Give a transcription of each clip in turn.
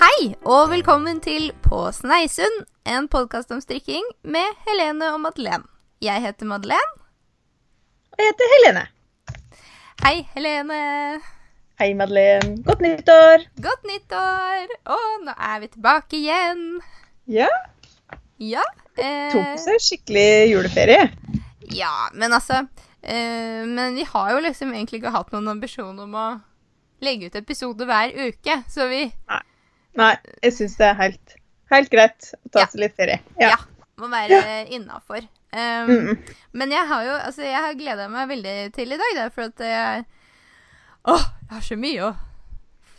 Hei, og velkommen til På Sneisund, en podkast om strikking med Helene og Madeleine. Jeg heter Madeleine. Og jeg heter Helene. Hei, Helene. Hei, Madeleine. Godt nyttår. Godt nyttår! Og nå er vi tilbake igjen. Ja, Ja. Eh, tok seg skikkelig juleferie. ja, men altså eh, Men vi har jo liksom egentlig ikke hatt noen ambisjon om å legge ut episode hver uke, så vi Nei, jeg syns det er helt, helt greit å ta Ja. seg litt ferie. Ja. Ja. må være innafor. Um, Mm. Men jeg har jo altså jeg har gleda meg veldig til i dag, er for at jeg Åh, jeg har så mye å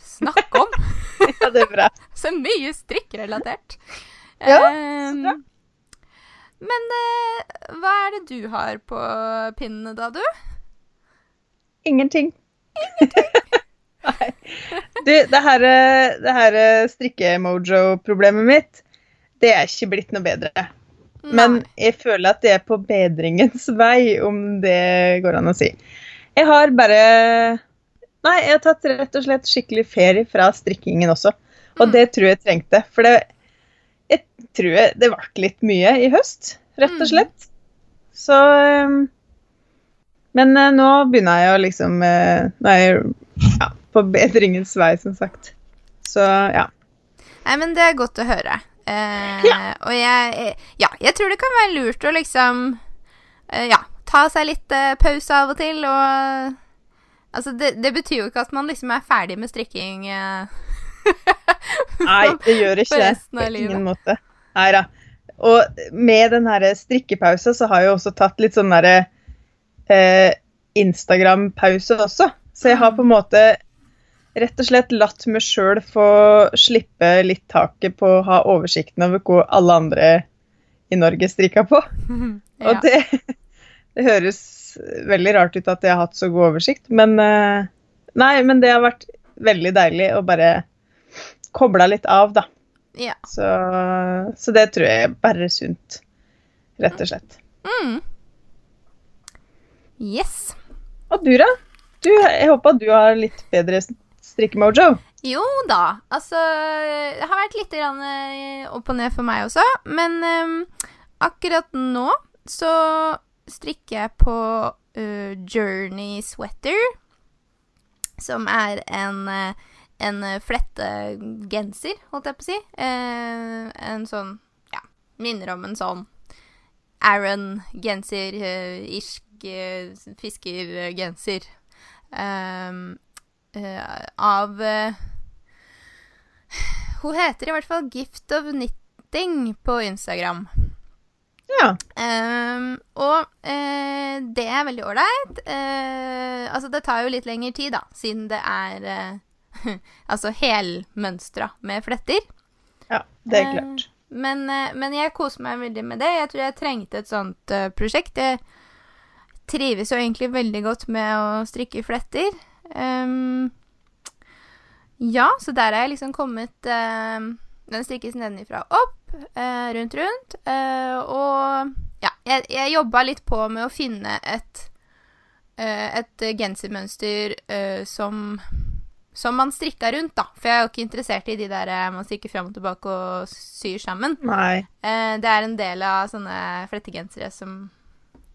snakke om. ja, det er bra. så mye strikkrelatert. Ja, Um, bra. men eh, hva er det du har på pinnene da, du? Ingenting. Ingenting. Nei. Du, det her, eh, det her eh, strikke-mojo-problemet mitt, det er ikke blitt noe bedre. Men jeg føler at det er på bedringens vei, om det går an å si. Jeg har bare Nei, jeg har tatt rett og slett skikkelig ferie fra strikkingen også. Og Mm. det tror jeg trengte. For det jeg tror jeg, det ble litt mye i høst, rett Mm. og slett. Så um, Men eh, nå begynner jeg å liksom Nei, Nå er jeg ja, på bedringens vei, som sagt. Så ja. Nei, men det er godt å høre. Eh, Ja. Og jeg eh, Ja, jeg tror det kan være lurt å liksom eh, Ja, ta seg litt eh, pause av og til, og Altså, det, det betyr jo ikke at man liksom er ferdig med strikking. Eh. Nei, det gjør ikke det. På ingen måte. Nei da. Og med den her strikkepausa så har jeg også tatt litt sånn derre eh, Instagram-pause også. Så jeg har på en måte rett og slett latt meg sjøl få slippe litt taket på å ha oversikten over hvor alle andre i Norge strikka på. Og ja. det, det høres veldig rart ut at jeg har hatt så god oversikt, men eh, Nei, men det har vært veldig deilig å bare koble litt av, da. ja. Så, så det tror jeg er bare sunt, rett og slett. Mm. Yes. Og du, da? Du, jeg håper at du har litt bedre strikkemojo. Jo da. Altså Det har vært litt eh, opp og ned for meg også. Men um, akkurat nå så strikker jeg på uh, Journey Sweater. Som er en, eh, en flettegenser, holdt jeg på å si. Eh, en sånn Ja, minner om en sånn Aaron-genser. Uh, irsk fiskergenser. Um, eh, av uh, Hun heter i hvert fall Gift of Knitting på Instagram. Ja. Um, og uh, det er veldig ålreit. Altså, det tar jo litt lengre tid, da, siden det er altså helmønstra med fletter. ja, det er klart. Men, men jeg koser meg veldig med det. Jeg tror jeg trengte et sånt prosjekt. Jeg trives jo egentlig veldig godt med å strikke fletter. Ehm, ja, så der er jeg liksom kommet eh, Den strikkes nedenfra opp, uh, rundt rundt. Uh, og ja, jeg, jeg jobba litt på med å finne et eh, et gensermønster som som man strikka rundt, da. For jeg er jo ikke interessert i de der man strikker fram og tilbake og syr sammen. Nei. Det er en del av sånne flettegensere som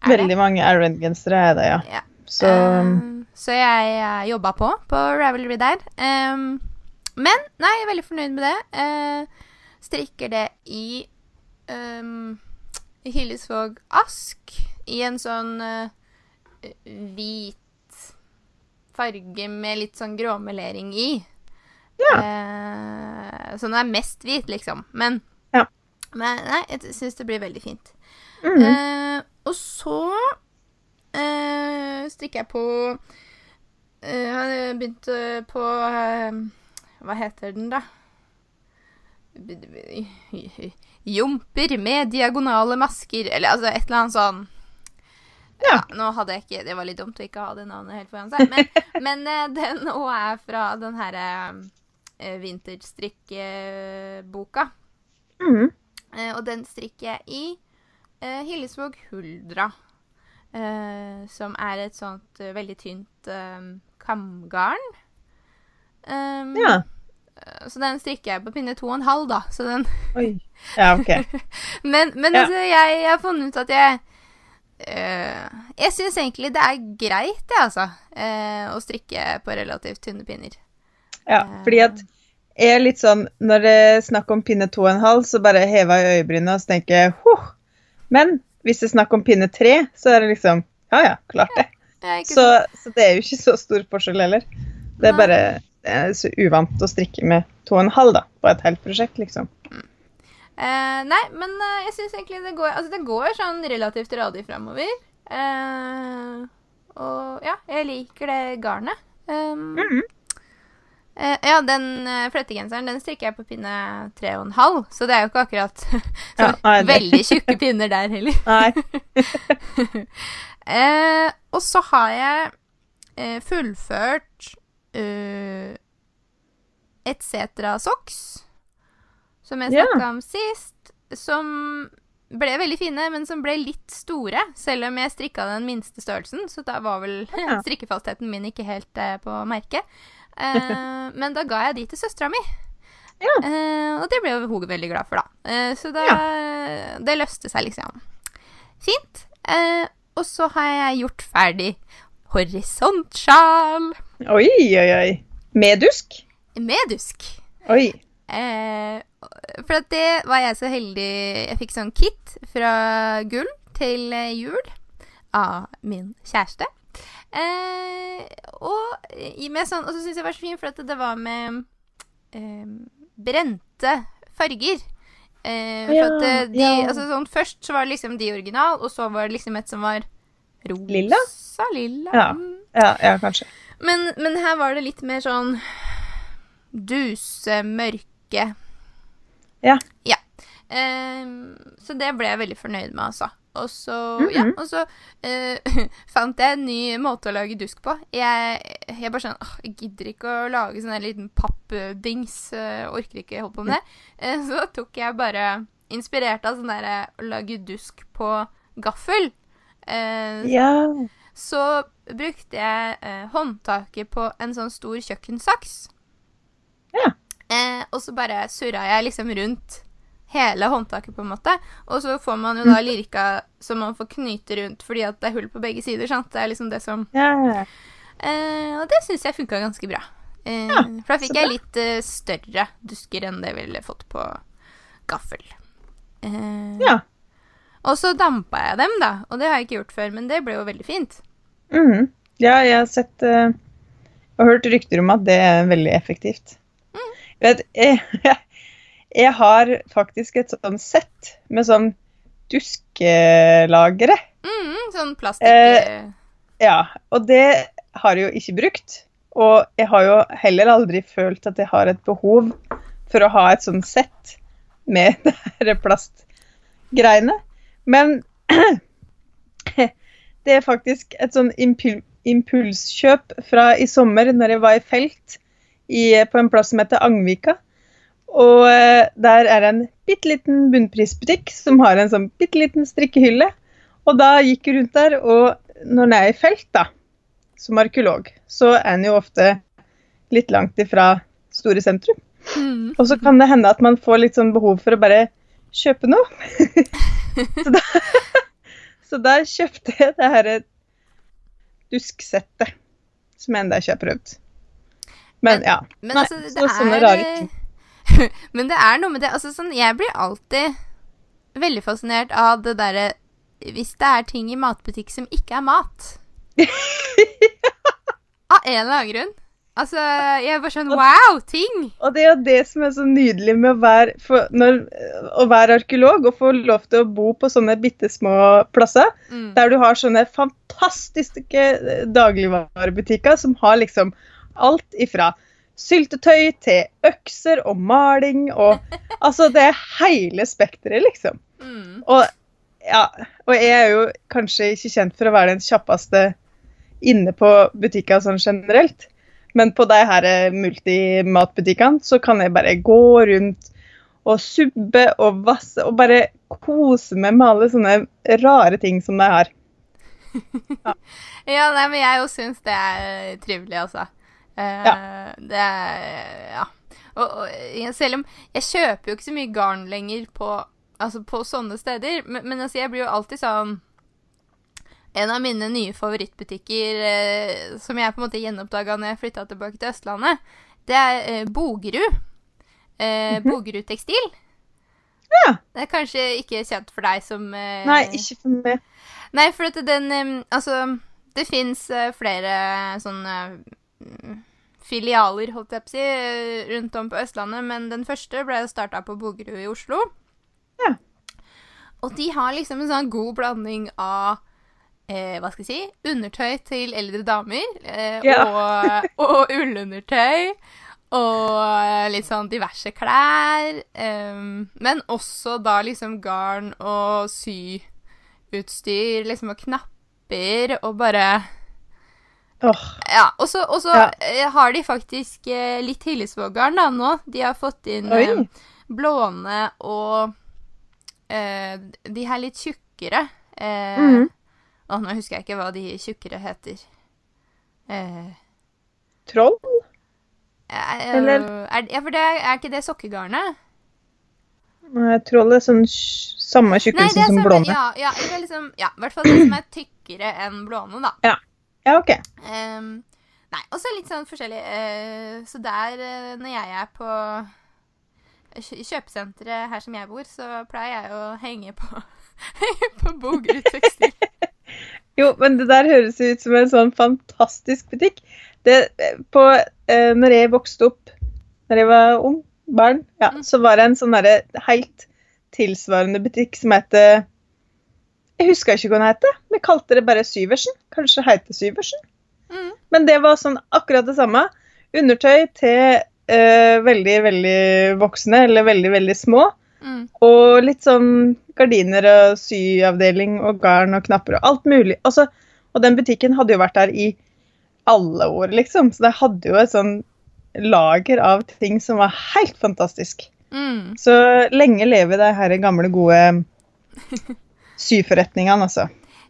er Veldig mange Arend-gensere er det, ja. Ja. Så Eh, så jeg uh, jobba på på Ravelry der. Um, men nei, jeg er veldig fornøyd med det. Uh, strikker det i um, Hillesvåg Ask i en sånn uh, hvit farge med litt sånn gråmelering i. Ja. Uh, så den er mest hvit, liksom. Men, Ja. men nei, jeg syns det blir veldig fint. Mm -hmm. uh, og så eh, strikker jeg på eh, begynt eh, på eh, Hva heter den, da? Jomper med diagonale masker, eller altså et eller annet sånn Ja. Nå hadde jeg ikke Det var litt dumt å ikke ha det navnet helt foran seg, men, men eh, den òg er fra den herre uh, vinterstrikkeboka. Mm. Eh, og den strikker jeg i eh, Hillesvåg Huldra. eh, som er et sånt eh, veldig tynt eh, kamgarn. Um, Ja. så den strikker jeg på pinne to og en halv, da. Så den Oi. Ja, OK. Men, men Ja. altså, jeg, jeg har funnet ut at jeg øh, Jeg syns egentlig det er greit, jeg, altså. øh, å strikke på relativt tynne pinner. Ja, fordi at jeg er litt sånn Når det er snakk om pinne to og en halv, så bare hever jeg øyebrynene og så tenker jeg huh. Men hvis det er snakk om pinne tre, så er det liksom Ja ja, klart det. Så, så det er jo ikke så stor forskjell heller. Det er bare det er så uvant å strikke med to og en halv da, på et helt prosjekt, liksom. Eh, nei, men eh, jeg syns egentlig det går Altså, det går sånn relativt radig framover. Eh, og ja, jeg liker det garnet. Um, Mhm. eh, ja, den uh, flettegenseren den strikker jeg på pinne tre og en halv, så det er jo ikke akkurat Ja, veldig tjukke pinner der heller. Nei. Eh, og så har jeg eh, fullført eh, et Setra Socks, som jeg snakka yeah. om sist, som ble veldig fine, men som ble litt store, selv om jeg strikka den minste størrelsen, så da var vel Ja. strikkefastheten min ikke helt eh, på merket. Eh, men da ga jeg de til søstera mi. Ja. Eh, og det ble jo hun veldig glad for, da. Eh, så da Det løste seg, liksom. Fint. Og så har jeg gjort ferdig horisontsjal Oi, oi, oi. Med dusk? med dusk. Oi. Eh, for at det var jeg så heldig Jeg fikk sånn kit fra Gull til jul av min kjæreste. Eh, og, med sånn, og så syns jeg det var så fint, for at det var med eh, brente farger. Eh, Ja, at eh, de, ja. altså sånn, Først så var det liksom de original, og så var det liksom et som var rosa. Lilla? Lilla. Ja. Mm. Ja, ja, kanskje. Men, men her var det litt mer sånn duse, mørke. Ja. Ja. Eh, så det ble jeg veldig fornøyd med, altså. Og så, ja, Mhm. og så uh, fant jeg en ny måte å lage dusk på. Jeg, jeg bare sånn åh, Jeg gidder ikke å lage sånn en liten pappdings. Uh, orker ikke holde på med det. Uh, så tok jeg bare Inspirert av sånn derre å lage dusk på gaffel. Ja. så brukte jeg håndtaket på en sånn stor kjøkkensaks. Ja. Og så bare surra jeg liksom rundt hele håndtaket, på en måte. Og så får man jo da lirka som man får knyte rundt fordi at det er hull på begge sider. sant? Det er liksom det som ja. eh, Og det syns jeg funka ganske bra. Eh, Ja, for da fikk jeg litt eh, større dusker enn det jeg ville fått på gaffel. Eh, Ja. Og så dampa jeg dem, da. Og det har jeg ikke gjort før, men det ble jo veldig fint. Mhm. ja, jeg har sett uh, og hørt rykter om at det er veldig effektivt. Vet, jeg, jeg har faktisk et sånn sett med sånn duskelagre. Mm, sånn plastikk Eh, Ja, og det har jeg jo ikke brukt. Og jeg har jo heller aldri følt at jeg har et behov for å ha et sånt sett med det her plastgreiene. Men det er faktisk et sånn impul impulskjøp fra i sommer når jeg var i felt i, på en plass som heter Angvika. Og eh, der er det en bitte liten bunnprisbutikk som har en sånn bitte liten strikkehylle. Og da gikk jeg rundt der, og når en er i felt, da, som arkeolog, så er en jo ofte litt langt ifra store sentrum. Mm. Og så kan det hende at man får litt sånn behov for å bare kjøpe noe. så, da, så da kjøpte jeg det her dusksettet, som jeg enda ikke har prøvd. Men ja. Men altså, det så sånne er rare ting. Men det er noe med det altså, sånn, Jeg blir alltid veldig fascinert av det derre Hvis det er ting i matbutikk som ikke er mat. Av en eller annen grunn. Altså, jeg er bare sånn Wow! Ting! Og det er jo det som er så nydelig med å være, for, når, å være arkeolog og få lov til å bo på sånne bitte små plasser. Mm. Der du har sånne fantastiske dagligvarebutikker som har liksom alt ifra syltetøy til økser og maling og Altså, det er hele spekteret, liksom. Mm. Og ja, og jeg er jo kanskje ikke kjent for å være den kjappeste inne på butikker sånn generelt. Men på de her multimatbutikkene så kan jeg bare gå rundt og subbe og vasse og bare kose meg med alle sånne rare ting som de har. Ja, nei, men jeg jo syns det er trivelig, altså. Eh, Ja. Det er Ja. Og, og selv om jeg kjøper jo ikke så mye garn lenger på, altså på sånne steder, men, men altså, jeg blir jo alltid sånn En av mine nye favorittbutikker eh, som jeg på en måte gjenoppdaga når jeg flytta tilbake til Østlandet, det er eh, Bogerud. Eh, Bogerud Tekstil. Ja. Det er kanskje ikke kjent for deg som eh, Nei, ikke for meg. Nei, for at den em, Altså, det fins flere sånne filialer, holdt jeg på å si, eh, rundt om på Østlandet, men den første ble starta på Bogerud i Oslo. Ja. Og de har liksom en sånn god blanding av eh, hva skal jeg si undertøy til eldre damer. Eh, Ja. og, og ullundertøy. Og eh, litt sånn diverse klær. em, men også da liksom garn og syutstyr, liksom, og knapper, og bare Åh, Ja. Og så Ja. eh, har de faktisk eh, litt Hillesvåg-garn da nå. De har fått inn eh, blåne og eh, de her litt tjukkere. Eh, Mhm. Å, nå husker jeg ikke hva de tjukkere heter. Eh, troll? eh, Eller- er, ja, for det er, er ikke det sokkegarnet? Nei, troll er sånn samme er som blåne. Ja, ja, liksom, ja, i hvert fall det som er tykkere enn blåne, da. Ja, OK. Um, nei, og så litt sånn forskjellig. uh, så der, uh, når jeg er på kjø- kjøpesenteret her som jeg bor, så pleier jeg å henge på, på Bogerud tekstil. Jo, men det der høres ut som en sånn fantastisk butikk. Det, på, uh, når jeg vokste opp, når jeg var ung, barn, ja, Mm. så var det en sånn derre helt tilsvarende butikk som heter Jeg husker ikke hva den heter. Vi kalte det bare Syversen. Kanskje det heter Syversen. Mm. Men det var sånn akkurat det samme. Undertøy til eh, veldig, veldig voksne, eller veldig, veldig små. Mm. Og litt sånn gardiner og syavdeling og garn og knapper og alt mulig. Altså, og den butikken hadde jo vært der i alle år, liksom. Så det hadde jo et sånn lager av ting som var helt fantastisk. Mm. Så lenge leve de her gamle, gode syforretningene, altså.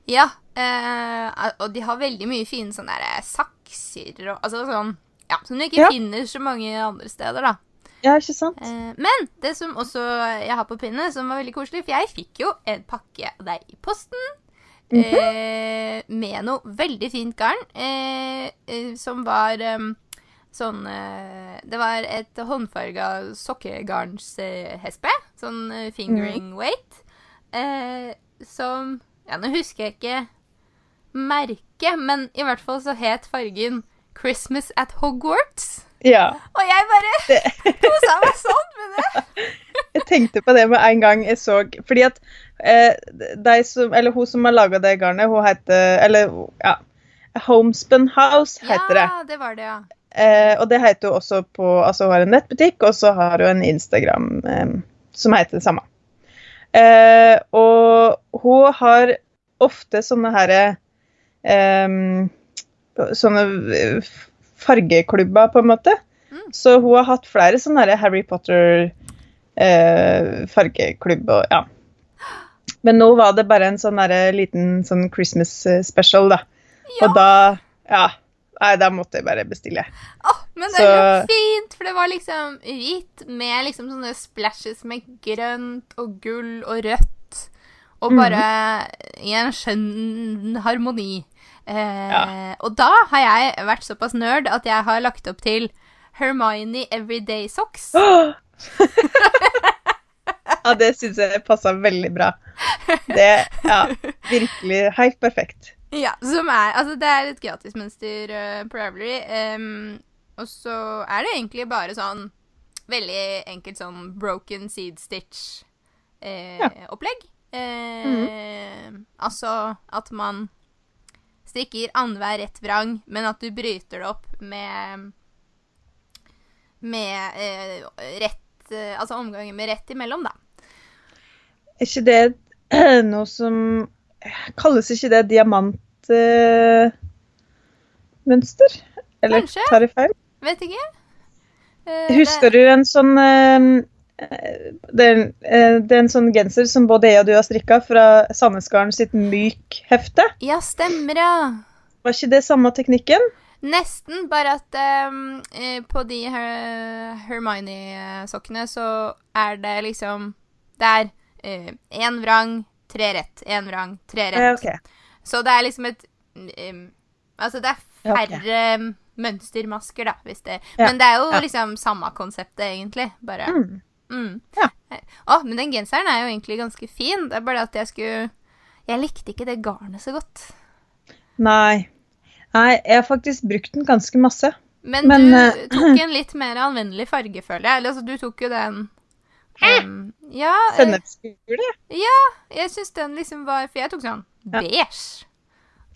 Ja, eh, og de har veldig mye fine sånne der sakser og altså sånn Ja, som du ikke Ja. finner så mange andre steder, da. Ja, ikke sant? Eh, men det som også jeg har på pinne, som var veldig koselig, for jeg fikk jo en pakke av deg i posten. eh, med noe veldig fint garn, eh, eh, som var sånn eh, Det var et håndfarga sokkegarnshespe. Sånn eh, fingering weight. Eh, som Ja, nå husker jeg ikke merket, men i hvert fall så het fargen Christmas at Hogwarts. Ja. Og jeg bare kosa meg sånn med det. Jeg tenkte på det med en gang jeg så Fordi at eh, de som, eller hun som har laga det garnet, hun heter Eller ja. Homespun House heter det. Ja, det var det, ja. Eh, og det heter hun også på Altså hun har en nettbutikk, og så har hun en Instagram eh, som heter det samme. Eh, og hun har ofte sånne herre eh, Sånne eh, fargeklubber, på en måte. Mm. Så hun har hatt flere sånne Harry Potter eh, ja. Men nå var det bare en sånn liten sånn Christmas eh, special, da. Ja. Og da Ja. Nei, da måtte jeg bare bestille. Åh, men det var så fint, for det var liksom hvitt med liksom sånne splashes med grønt og gull og rødt. Og bare bare i en skjønn harmoni. Eh, Ja. Og da har jeg vært såpass nerd at jeg har lagt opp til Hermione Everyday Socks. Ja, det syns jeg passa veldig bra. Det Ja, virkelig helt perfekt. Ja, som er Altså, det er et gratismønster uh, på Ravelry. em, og så er det egentlig bare sånn veldig enkelt sånn broken seed stitch-opplegg. Eh, Altså at man strikker annenhver rett vrang, men at du bryter det opp med med eh, rett eh, Altså omganger med rett imellom, da. Er ikke det noe som Kalles ikke det diamantmønster? Eller Kanskje. tar jeg feil? Vet ikke. Uh, Husker du en sånn uh, det er, uh, det er en sånn genser som både jeg og du har strikka fra Sandnesgarden sitt Myk-hefte. Ja, stemmer, ja. Var ikke det samme teknikken? Nesten, bare at eh, på de Her Hermione-sokkene så er det liksom Det er én vrang, tre rett. Én vrang, tre rett. Ja, ok. Så det er liksom et um, Altså, det er færre ok. Mønstermasker, da, hvis det Ja, Men det er jo ja. liksom samme konseptet, egentlig. Bare Mm. mm. Ja. Å, men den genseren er jo egentlig ganske fin. Det er bare at jeg skulle Jeg likte ikke det garnet så godt. Nei. Nei, jeg har faktisk brukt den ganske masse. Men, Men, du uh... tok en litt mer anvendelig farge, føler jeg. Eller altså, du tok jo den Um, Ja, eh, Ja, jeg syns den liksom var For jeg tok sånn Ja. beige.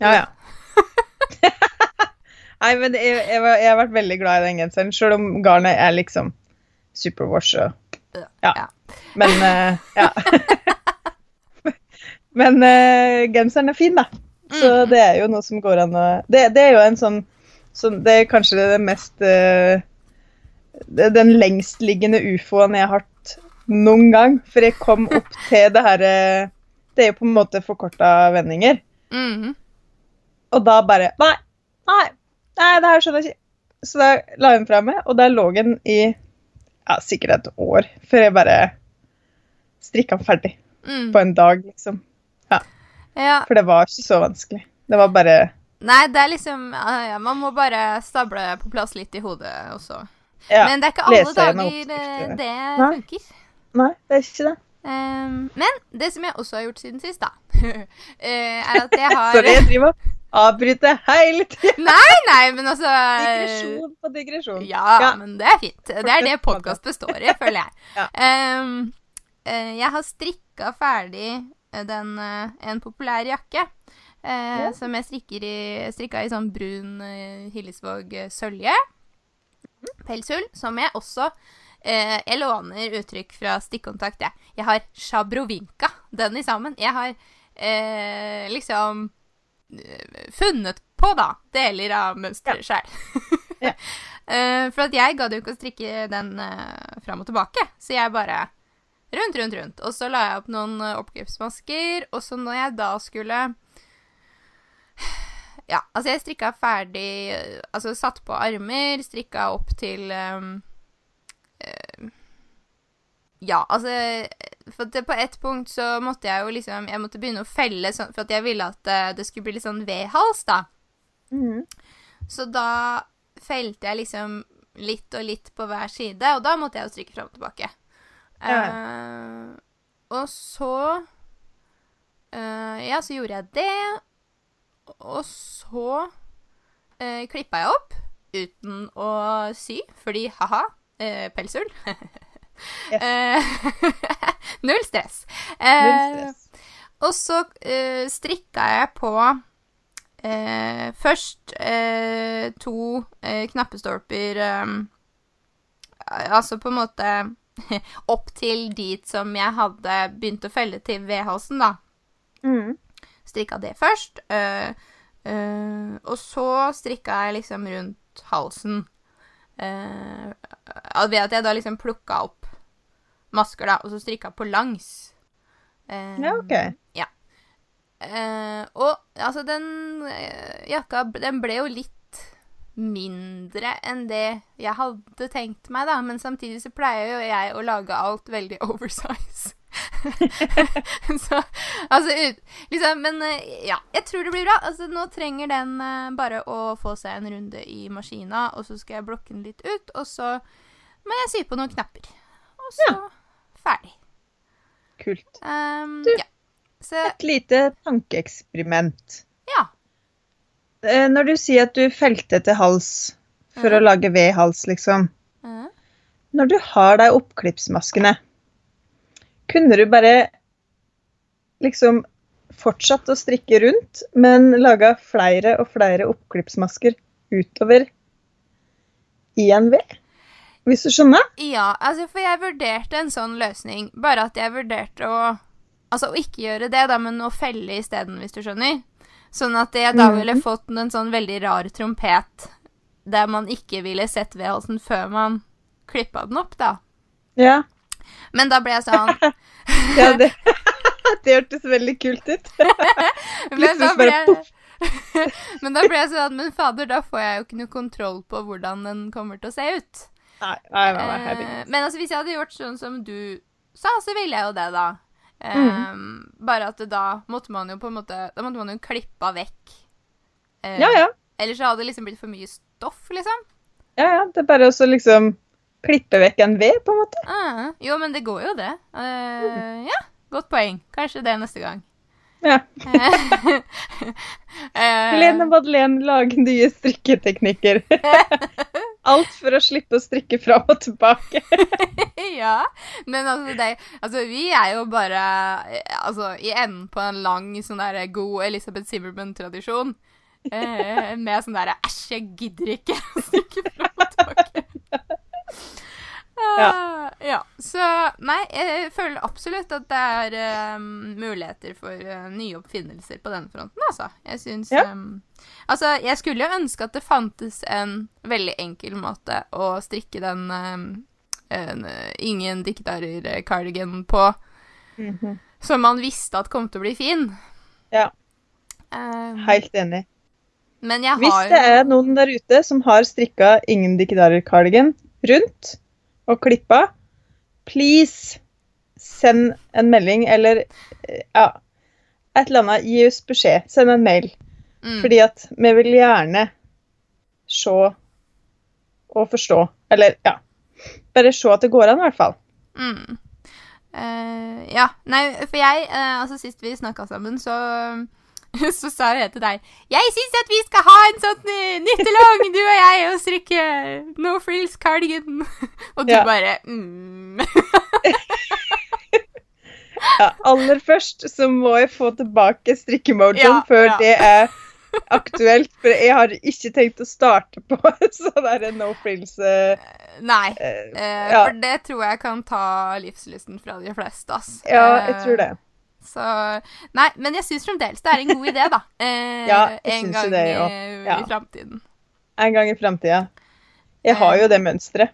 Ja, ja. Nei, men jeg, jeg, jeg har vært veldig glad i den genseren, sjøl om garnet er liksom superwash og Ja. Ja. Men uh, ja. men uh, genseren er fin, da. Så Mm. det er jo noe som går an å Det, det er jo en sånn, sånn Det er kanskje det mest uh, det, Den lengstliggende ufoen jeg har hatt noen gang. For jeg kom opp til det herre Det er jo på en måte forkorta vendinger. Mhm. Og da bare Nei, nei, nei det her skjønner jeg ikke. Så da la den fra meg, og der lå den i ja, sikkert et år før jeg bare strikka den ferdig Mm. på en dag, liksom. Ja. For det var ikke så vanskelig. Det var bare Nei, det er liksom ja, ja, Man må bare stable på plass litt i hodet også. Ja. Men det er ikke alle dager eh, det funker. Nei, det er ikke det. Um, men det som jeg også har gjort siden sist, da, eh, er at jeg har Sorry, jeg driver og avbryter hele tida. Nei, nei, men altså Digresjon på digresjon. Ja, Ja. men det er fint. Det er det podkast består i, føler jeg. Ja. Um, jeg har strikka ferdig eh, den, eh, en populær jakke. Uh, Ja. Som jeg strikker i, strikka i sånn brun uh, Hillesvåg sølje. Pelshull. Som jeg også eh, Jeg låner uttrykk fra stikkontakt, jeg. Jeg har sjabrovinka den i sammen. Jeg har eh, liksom funnet på, da, deler av mønsteret sjøl. Ja. Eh, for at jeg gadd jo ikke å strikke den uh, fram og tilbake, så jeg bare rundt, rundt, rundt. Og så la jeg opp noen oppgrepsmasker, og så når jeg da skulle Ja, altså jeg strikka ferdig eh, Altså satt på armer, strikka opp til um, eh, Ja, altså For det, på ett punkt så måtte jeg jo liksom Jeg måtte begynne å felle sånn For at jeg ville at eh, det skulle bli litt sånn V-hals, da. Mhm. Så da felte jeg liksom litt og litt på hver side, og da måtte jeg jo stryke fram og tilbake. Ja. Uh, og så uh, Ja, så gjorde jeg det. Og så uh, klippa jeg opp uten å sy, fordi ha-ha, uh, pelsull. Eh, Null stress. Null Eh, stress. og så uh, strikka jeg på eh, først eh, to eh, knappestolper eh, Altså på en måte opp til dit som jeg hadde begynt å felle til vedhalsen, da. Mm. Strikka det først. eh, eh, og så strikka jeg liksom rundt halsen. eh, ved at jeg da liksom plukka opp masker, da, og så strikka på langs. Eh, Ja, OK. Eh, og altså, den uh, jakka den ble jo litt mindre enn det jeg hadde tenkt meg, da. Men samtidig så pleier jo jeg å lage alt veldig oversize. så altså ut, liksom, Men eh, ja, jeg tror det blir bra. Altså, nå trenger den eh, bare å få seg en runde i maskina, og så skal jeg blokke den litt ut, og så må jeg sy på noen knapper. Og så ferdig. Kult. Um, Du- ja. Så Et lite tankeeksperiment. ja. Eh, Når du sier at du felte til hals for mm. å lage V-hals, liksom. Mm. Når du har de oppklippsmaskene, kunne du bare liksom fortsatt å strikke rundt, men laga flere og flere oppklippsmasker utover i en V? Hvis du skjønner? Ja, altså for jeg vurderte en sånn løsning, bare at jeg vurderte å Altså å ikke gjøre det, da, men å felle isteden, hvis du skjønner. Sånn at jeg da Mhm. ville fått en sånn veldig rar trompet der man ikke ville sett vedholdelsen før man klippa den opp, da. Ja. Men da ble jeg sånn ja det, det hørtes veldig kult ut. Men da ble men da ble jeg sånn Men fader, da får jeg jo ikke noe kontroll på hvordan den kommer til å se ut. Nei, nei, nei, nei Eh, men altså, hvis jeg hadde gjort sånn som du sa, så ville jeg jo det, da. Eh, Bare at da måtte man jo på en måte Da måtte man jo klippa vekk eh, Ja, ja. Ellers så hadde det liksom blitt for mye stoff, liksom. ja, ja. Det er bare å liksom klippe vekk en ved, på en måte. Ah, jo, men det går jo, det. Eh, ja, godt poeng. Kanskje det neste gang. Ja. Helene Madeleine lager nye strikketeknikker. Alt for å slippe å strikke fram og tilbake. ja, men altså, det, altså Vi er jo bare altså, i enden på en lang sånn der god Elisabeth Zimmerman-tradisjon. Eh, med sånn derre Æsj, jeg gidder ikke å strikke fram og tilbake. Ah, ja. Så nei, jeg føler absolutt at det er um, muligheter for uh, nye oppfinnelser på den fronten, altså. Jeg syns Ja. um, Altså, jeg skulle jo ønske at det fantes en veldig enkel måte å strikke den um, en, eh, ingen diktarer-cardigan på, som man visste at kom til å bli fin. Ja, Eh, helt enig. men jeg Hvis det er noen der ute som har strikka ingen diktarer-cardigan rundt og klippa, please send en melding eller ja, et eller annet. Gi oss beskjed. Send en mail. mm, Fordi at vi vil gjerne se og forstå. Eller ja. Bare se at det går an, i hvert fall. Mm. Uh, ja. Nei, for jeg uh, Altså, sist vi snakka sammen, så så sa jeg til deg 'Jeg syns at vi skal ha en sånn uh, nyttelong, du og jeg, og strikke no frills cardigan'. og du Ja. bare mm. Ja, aller først så må jeg få tilbake strikkemojoen Ja, før ja. det er aktuelt. For jeg har ikke tenkt å starte på sånn derre no frills uh, Nei. eh, eh, ja. For det tror jeg kan ta livslysten fra de fleste, ass. ja, jeg tror det. Eh, Så Nei, men jeg syns fremdeles det er en god idé, da. Eh, Ja, jeg en syns jo det, jo. eh, Ja. i framtiden. En gang i framtida. Jeg har jo det mønsteret.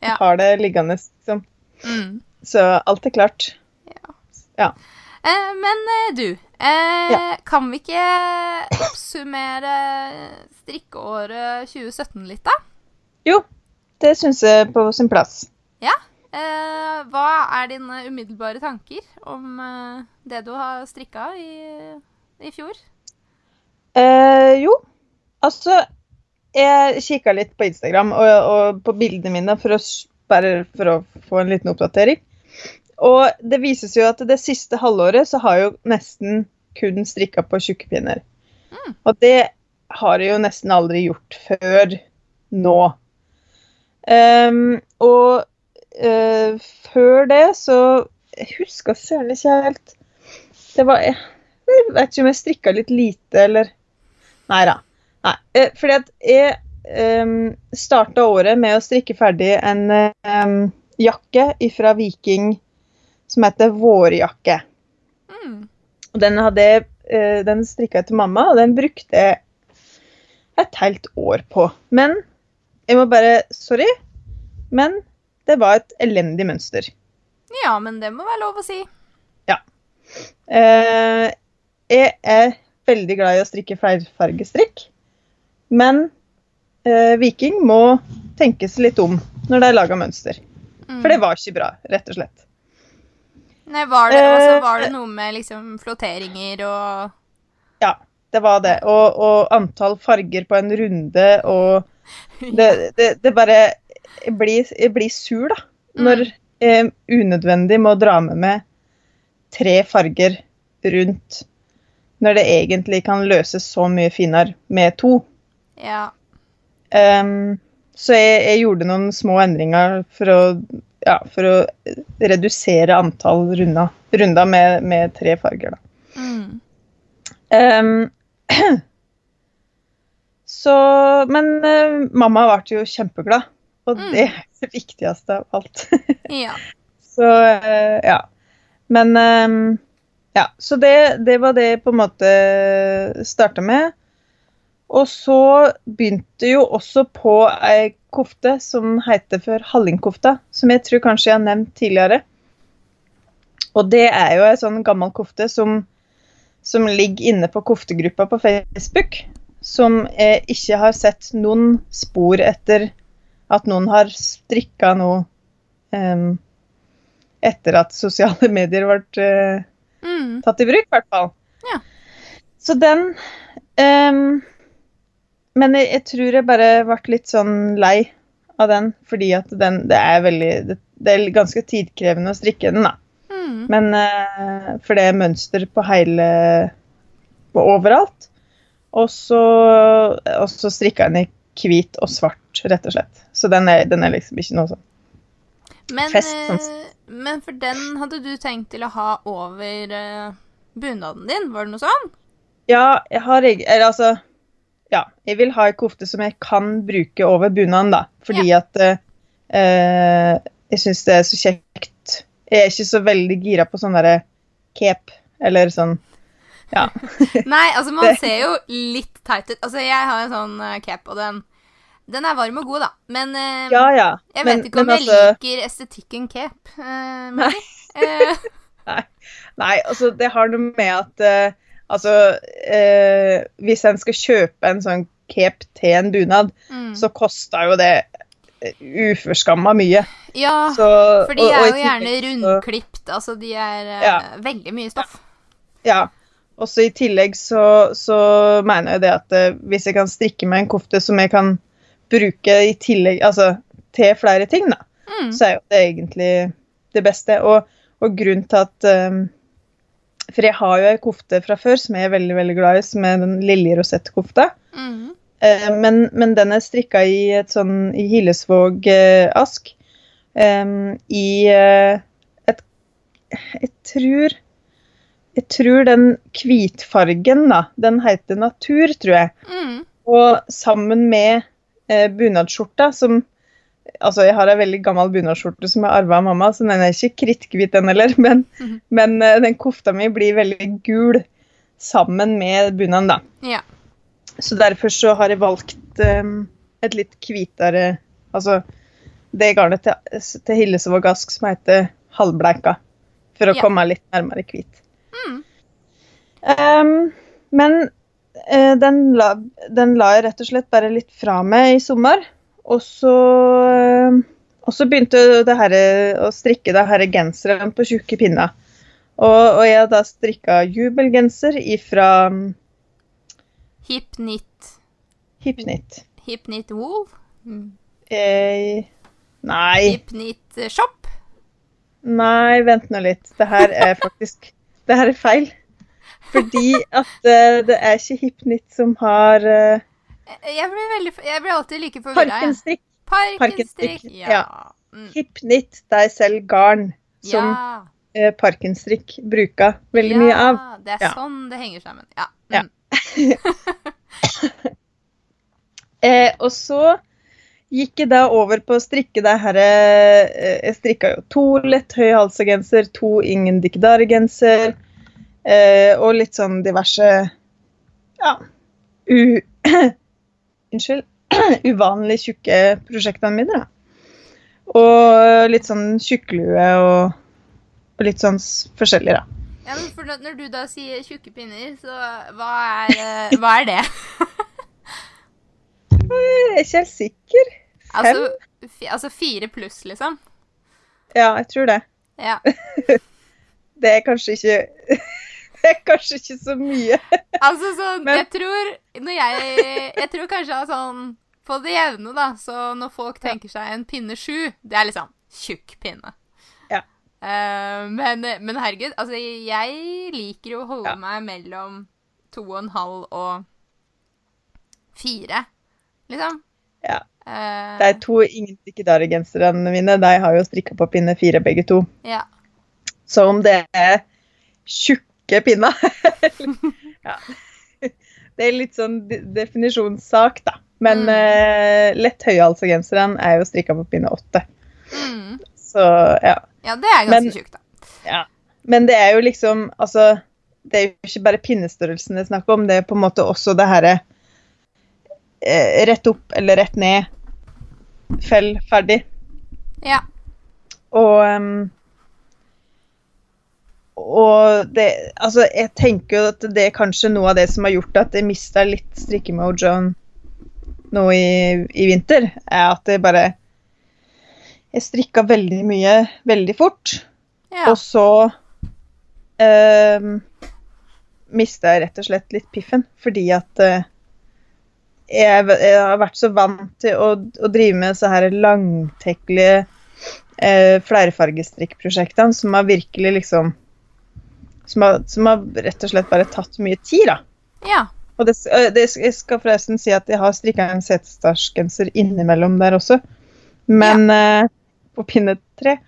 Ja. Jeg har det liggende, liksom. Mm. Så alt er klart. Eh, men eh, du, eh, Ja. kan vi ikke oppsummere strikkeåret 2017 litt, da? Jo, det syns jeg på sin plass. Eh, hva er dine umiddelbare tanker om eh, det du har strikka i, i fjor? Eh, jo, altså Jeg kikka litt på Instagram og, og på bildene mine for å, bare for å få en liten oppdatering. Og det vises jo at det siste halvåret så har jo nesten kun strikka på tjukkepinner. Mm. Og det har jeg jo nesten aldri gjort før nå. Um, og eh, før det så Jeg husker søren ikke helt. Det var Jeg vet ikke om jeg strikka litt lite, eller Nei da. Nei. Uh, fordi at jeg um, starta året med å strikke ferdig en um, jakke fra Viking som heter Vårjakke. Mm. Den hadde jeg eh, Den strikka jeg til mamma, og den brukte jeg et helt år på. Men jeg må bare Sorry, men det var et elendig mønster. Ja, men det må være lov å si. Eh, jeg er veldig glad i å strikke flerfargestrikk, men eh, Viking må tenkes litt om når de lager mønster. Mm. For det var ikke bra, rett og slett. Nei, var, det, Eh, altså, var det noe med liksom flotteringer og Ja, det var det. Og, og antall farger på en runde og Det, det, det bare blir, blir sur, da. Når jeg unødvendig må dra med meg tre farger rundt når det egentlig kan løses så mye finere med to. Ja. Um, så jeg, jeg gjorde noen små endringer for å, ja, for å redusere antall runder, runder med, med tre farger. Da. Mm. Um, så Men uh, mamma ble jo kjempeglad, og Mm. det er det viktigste av alt. Ja. så eh, ja. Men ehm, ja, så det, det var det jeg på en måte starta med. Og så begynte jo også på ei kofte som heter for hallingkofta, som jeg tror kanskje jeg har nevnt tidligere. Og det er jo ei sånn gammel kofte som, som ligger inne på koftegruppa på Facebook, som jeg ikke har sett noen spor etter at noen har strikka noe um, etter at sosiale medier ble uh, Mm. tatt i bruk, i hvert fall. Ja. Så den um, Men jeg, jeg tror jeg bare ble litt sånn lei av den, fordi at den Det er veldig Det, det er ganske tidkrevende å strikke den, da. Mm. Men uh, For det er mønster på hele på overalt. Og så, strikka jeg den i hvit og svart, rett og slett. Så den er, den er liksom ikke noe sånn. Men, Fest, sånn. eh, men for den hadde du tenkt til å ha over uh, bunaden din, var det noe sånn? Ja, jeg har Eller altså Ja, jeg vil ha ei kofte som jeg kan bruke over bunaden, da. Fordi at eh, eh, jeg syns det er så kjekt. Jeg er ikke så veldig gira på sånn derre cape, eller sånn Ja. Nei, altså man ser jo litt teit ut. Altså jeg har en sånn uh, cap, og den, den er varm og god, da. Men uh, Ja, ja. jeg Men- vet ikke om jeg altså- liker estetikken cape. Uh, nei. Eh, Nei, altså det har noe med at Altså Hvis en skal kjøpe en sånn cape til en bunad, mm. så koster jo det uforskamma mye. Ja, Så, for de er og og, jo gjerne rundklipt. Altså de er Ja. veldig mye stoff. Ja. Også i tillegg så, så mener jeg det at eh, hvis jeg kan strikke meg en kofte som jeg kan bruke i tillegg Altså til flere ting, da, Mm. så er jo det egentlig det beste. Og, og grunnen til at um, For jeg har jo ei kofte fra før som jeg er veldig veldig glad i, som er den lille rosettkofta. Mm. Uh, men, men den er strikka i et sånn i Hillesvåg-ask. I uh, et Jeg tror Jeg tror den hvitfargen, da, den heter Natur, tror jeg. Mm. Og sammen med eh, bunadsskjorta, som Altså, jeg har ei veldig gammel bunadsskjorte som jeg arva av mamma, så den er ikke kritthvit, den heller. Men, mm. men eh, den kofta mi blir veldig gul sammen med bunaden, da. Ja. Så derfor så har jeg valgt eh, et litt hvitere Altså det garnet til, til Hillesvåg Ask som heter halvbleika. For å Ja. komme litt nærmere hvit. Mm. Em, men uh, den, la, den la jeg rett og slett bare litt fra meg i sommer. Og så, uh, og så begynte det her, å strikke det her genseren på tjukke pinner. Og, og jeg har da strikka jubelgenser ifra Hipnit. Hip knit Hipknit. Hip knit wool. Mm. Eh, nei, Hipnit eh, shop. nei, vent nå litt. Det her er faktisk Det her er feil. Fordi at uh, det er ikke Hipnit som har uh, Eh, Jeg blir, veldig, jeg blir alltid like forvirra. Parkenstrikk. Parkenstrikk. Ja. ja. Mm. Hipknit, deg selv garn som ja. uh, Parkenstrikk bruker veldig mye av. Ja, det er Ja. sånn det henger sammen. Ja. Ja. Mm. Eh, og så gikk jeg da over på å strikke det her eh, Jeg strikka jo to lett høyhalsegenser, to ingen dikkedaregenser, eh, og litt sånn diverse Ja u, Unnskyld. Uvanlig tjukke prosjektene mine, da. Og litt sånn tjukklue og, og litt sånn forskjellig, da. ja, men for når du da sier tjukke pinner, så hva er, eh, hva er det? Jeg er ikke helt sikker. Fem? Altså, altså fire pluss, liksom? Ja, jeg tror det. Ja. Det er kanskje ikke Det er kanskje ikke så mye. Altså sånn, Men- jeg tror Når jeg Jeg tror kanskje sånn På det jevne, da, så når folk tenker seg en pinne sju, det er liksom tjukk pinne. Ja. Eh, men, men herregud, altså jeg liker jo å holde Ja. meg mellom to og en halv og fire, liksom. Ja. Uh, det er to ingen dikkedare-genserne mine de har jo strikka på pinne fire, begge to. ja. Så om det er tjukke pinna. ja. Det er litt sånn definisjonssak, da. Men Mm. uh, lett høyhalsegenseren er jo strikka på pinne åtte. Mm. Så ja. ja, det er ganske tjukt, da. ja. Men det er jo liksom Altså, det er jo ikke bare pinnestørrelsen det er snakk om, det er på en måte også det herre eh, Rett opp eller rett ned. Fell ferdig. Ja. Og, um, og det Altså, jeg tenker jo at det er kanskje noe av det som har gjort at jeg mista litt strikkemojoen nå i, i vinter, er at jeg bare Jeg strikka veldig mye veldig fort, Ja. og så eh, mista jeg rett og slett litt piffen, fordi at eh, jeg, jeg har vært så vant til å, å drive med så her langtekkelige eh, flerfargestrikkprosjektene som har virkelig liksom som har, som har rett og slett bare tatt mye tid, da. ja. Og det, det, jeg skal forresten si at jeg har strikka en setesdalsgenser innimellom der også. Men eh, På pinne tre.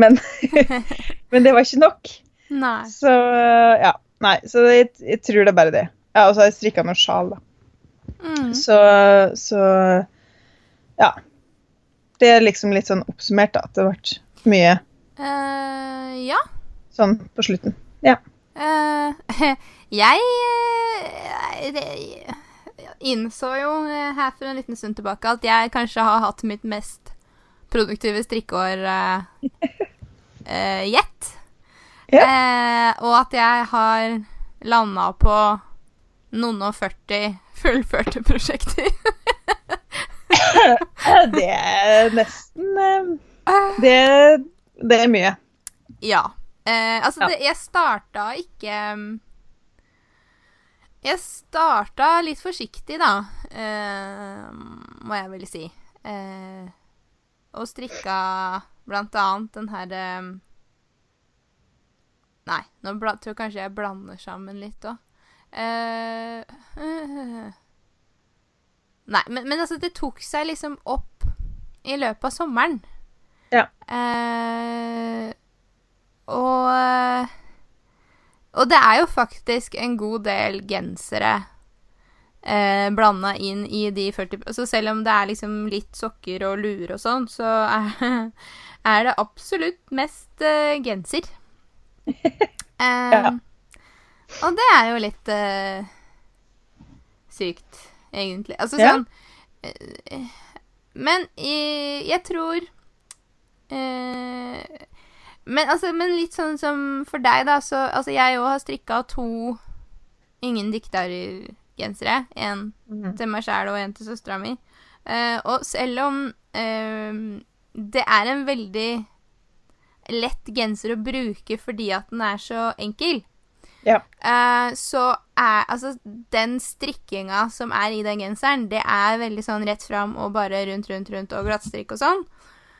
Men, men det var ikke nok. Nei. Så ja. Nei, så jeg, jeg tror det er bare det. Ja, Og så har jeg strikka noen sjal, da. Mm. Så, så ja. Det er liksom litt sånn oppsummert, da. At det vært mye uh, ja. sånn på slutten. Ja. Uh, jeg innså jo eh, her for en liten stund tilbake at jeg kanskje har hatt mitt mest produktive strikkeår uh, yet. uh, og at jeg har landa på noen og 40 fullførte prosjekter. Det er nesten det, det er mye. Ja. Eh, altså, Ja. Det, jeg starta ikke mm, Jeg starta litt forsiktig, da, eh, må jeg vel si. Eh, og strikka blant annet den her eh, Nei, nå bla, tror jeg kanskje jeg blander sammen litt òg. Eh, nei, men, men altså, det tok seg liksom opp i løpet av sommeren. Ja. Eh, og Og det er jo faktisk en god del gensere eh, blanda inn i de 40 Så selv om det er liksom litt sokker og luer og sånn, så er, er det absolutt mest eh, genser. Eh, Ja. Og det er jo litt eh, sykt, egentlig. Altså sånn ja. Men jeg, jeg tror eh, men, altså, men litt sånn som for deg, da, så Altså, jeg òg har strikka to Ingen dikter-gensere. En til meg sjæl og en til søstera mi. Uh, og selv om uh, det er en veldig lett genser å bruke fordi at den er så enkel, Ja. uh, så er altså den strikkinga som er i den genseren, det er veldig sånn rett fram og bare rundt, rundt, rundt og glattstrikk og sånn.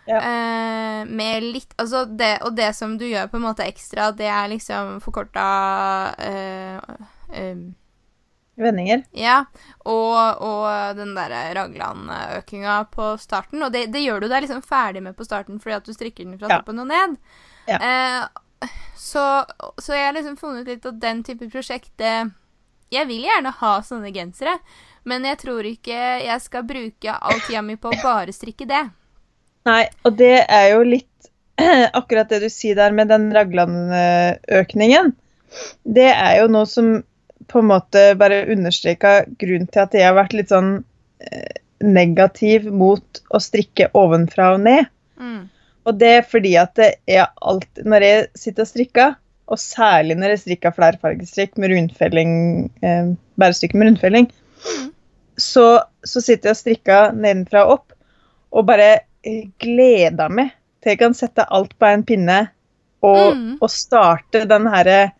Ja. Eh, med litt Altså det Og det som du gjør på en måte ekstra, det er liksom forkorta eh, eh, Vendinger. ja, og, og den derre raglanøkinga på starten. Og det, det gjør du deg liksom ferdig med på starten fordi at du strikker den fra Ja. toppen og ned. Ja. Eh, så, så jeg har liksom funnet litt at den type prosjekt det, Jeg vil gjerne ha sånne gensere, men jeg tror ikke jeg skal bruke all tida mi på å bare strikke det. Nei, og det er jo litt akkurat det du sier der med den Ragland-økningen. Det er jo noe som på en måte bare understreka grunnen til at jeg har vært litt sånn eh, negativ mot å strikke ovenfra og ned. Mm. Og det er fordi at det er alt Når jeg sitter og strikker, og særlig når jeg strikker flerfargestrikk med rundfelling, eh, bærestykke med rundfelling, så, så sitter jeg og strikker nedenfra og opp, og bare eh, gleder meg til jeg kan sette alt på en pinne og, Mm. og starte den herre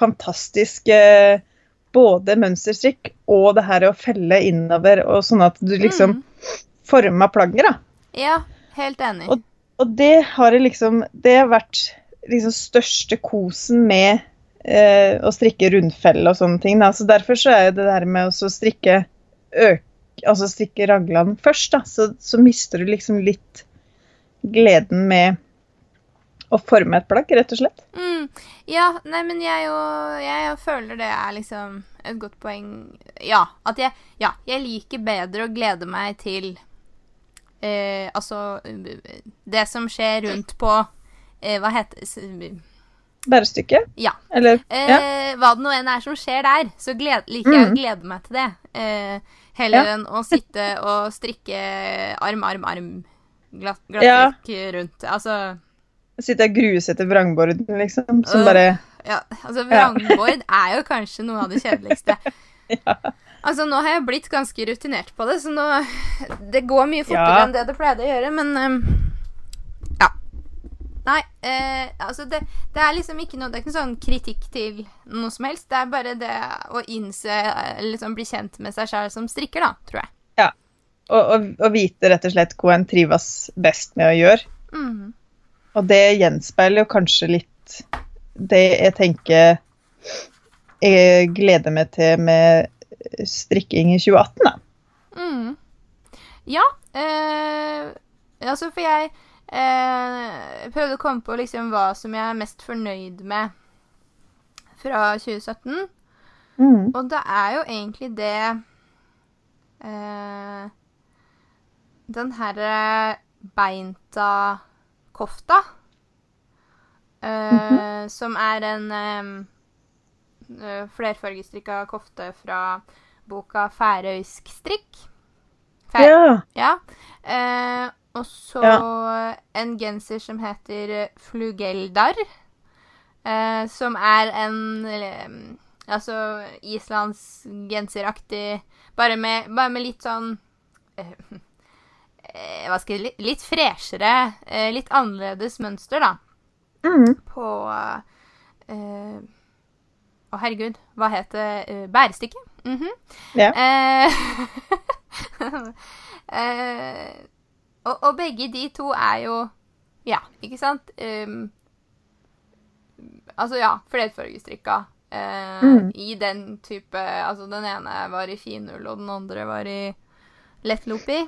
fantastiske både mønsterstrikk og det her å felle innover, og sånn at du liksom Mm. former plagget, da. Ja, helt enig. Og- Og det har liksom Det har vært liksom største kosen med eh, å strikke rundfelle og sånne ting. Da. Så derfor så er det der med å strikke øk, altså stikke raglan først, da, så, så mister du liksom litt gleden med å forme et plagg, rett og slett. Mm. Ja, nei, men jeg jo Jeg jo føler det er liksom et godt poeng. Ja, at jeg Ja, jeg liker bedre å glede meg til eh, Altså Det som skjer rundt på eh, Hva heter Bærestykket? Bærestykke? Ja. Eller Eh, Ja. Hva det nå enn er som skjer der, så gled, liker jeg å Mm. glede meg til det. Eh, heller Ja. enn å sitte og strikke arm, arm, arm. Glatt, Ja. rundt. Altså sitte og grue seg til vrangborden, liksom. Som Øh. bare Ja, altså vrangbord er jo kanskje noe av det kjedeligste. Ja. Altså, nå har jeg blitt ganske rutinert på det, så nå Det går mye fortere Ja. enn det det pleide å gjøre, men Ja. Nei, eh, altså det, det er liksom ikke noe Det er ikke sånn kritikk til noe som helst. Det er bare det å innse eh, Liksom bli kjent med seg sjøl som strikker, da, tror jeg. Og, og, og vite rett og slett hva en trives best med å gjøre. Mm. Og det gjenspeiler jo kanskje litt det jeg tenker jeg gleder meg til med strikking i 2018, da. Mm. Ja, eh, altså for jeg eh, prøvde å komme på liksom hva som jeg er mest fornøyd med fra 2017. Mm. Og det er jo egentlig det eh, Den herre beinta-kofta. Eh, Som er en eh, eh, flerfargestrikka kofte fra boka 'Færøysk strikk'. Fær Ja. ja. Eh, og så en genser som heter Flugeldar. Eh, som er en eh, Altså Islands genseraktig Bare med, bare med litt sånn eh, eh, Hva skal jeg Litt, litt freshere, eh, litt annerledes mønster, da. Mm. På eh, Å, herregud. Hva het det? Bærestykket? Mm Mhm. Ja. Eh, eh, og, og begge de to er jo Ja, ikke sant? Um, altså, ja, flerfargestrikka. Uh, Mm. I den type Altså, den ene var i finull, og den andre var i lettlopi.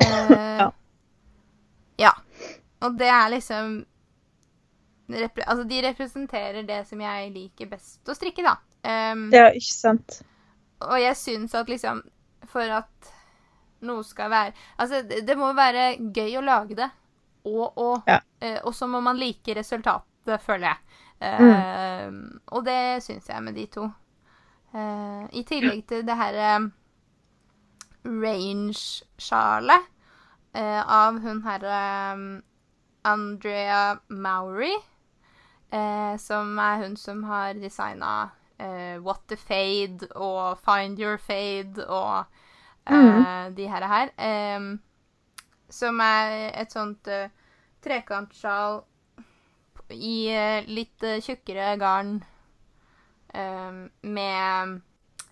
Uh, Ja. ja. Og det er liksom Altså, de representerer det som jeg liker best å strikke, da. Um, ja, ikke sant. og jeg syns at liksom For at noe skal være Altså, det, må være gøy å lage det, og, og, Ja. eh, så må man like resultatet, føler jeg. Eh, Og det syns jeg med de to. Eh, I tillegg til det herre range-sjalet eh, av hun herre um, Andrea Mowry, eh, som er hun som har designa What the Fade og Find Your Fade og eh, de her. her um, som er et sånt uh, trekantsjal i uh, litt tjukkere garn um, med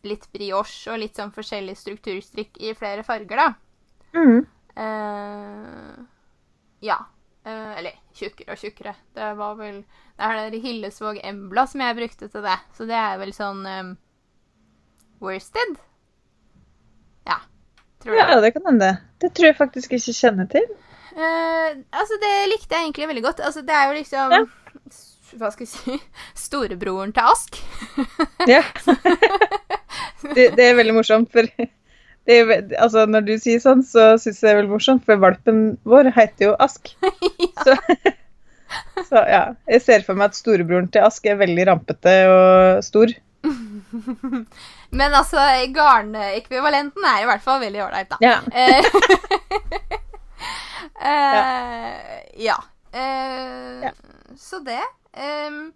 litt brioche og litt sånn forskjellig strukturstrikk i flere farger, da. Mm. Ja. Uh, eller tjukkere og tjukkere. Det var vel Det er det Hillesvåg Embla som jeg brukte til det. Så det er vel sånn um, Worsted? Ja. Tror jeg. Ja, det kan hende. Det tror jeg faktisk ikke kjenner til. Eh, altså, det likte jeg egentlig veldig godt. Altså, det er jo liksom Ja. Hva skal vi si Storebroren til Ask. Ja. det, det er veldig morsomt, for det er, altså, når du sier sånn, så syns jeg det er veldig morsomt, for valpen vår heter jo Ask. Så, så ja. Jeg ser for meg at storebroren til Ask er veldig rampete og stor. Men altså, garnekvivalenten er i hvert fall veldig ålreit, da. Ja. Eh, ja. Uh, Ja. Så det. Um,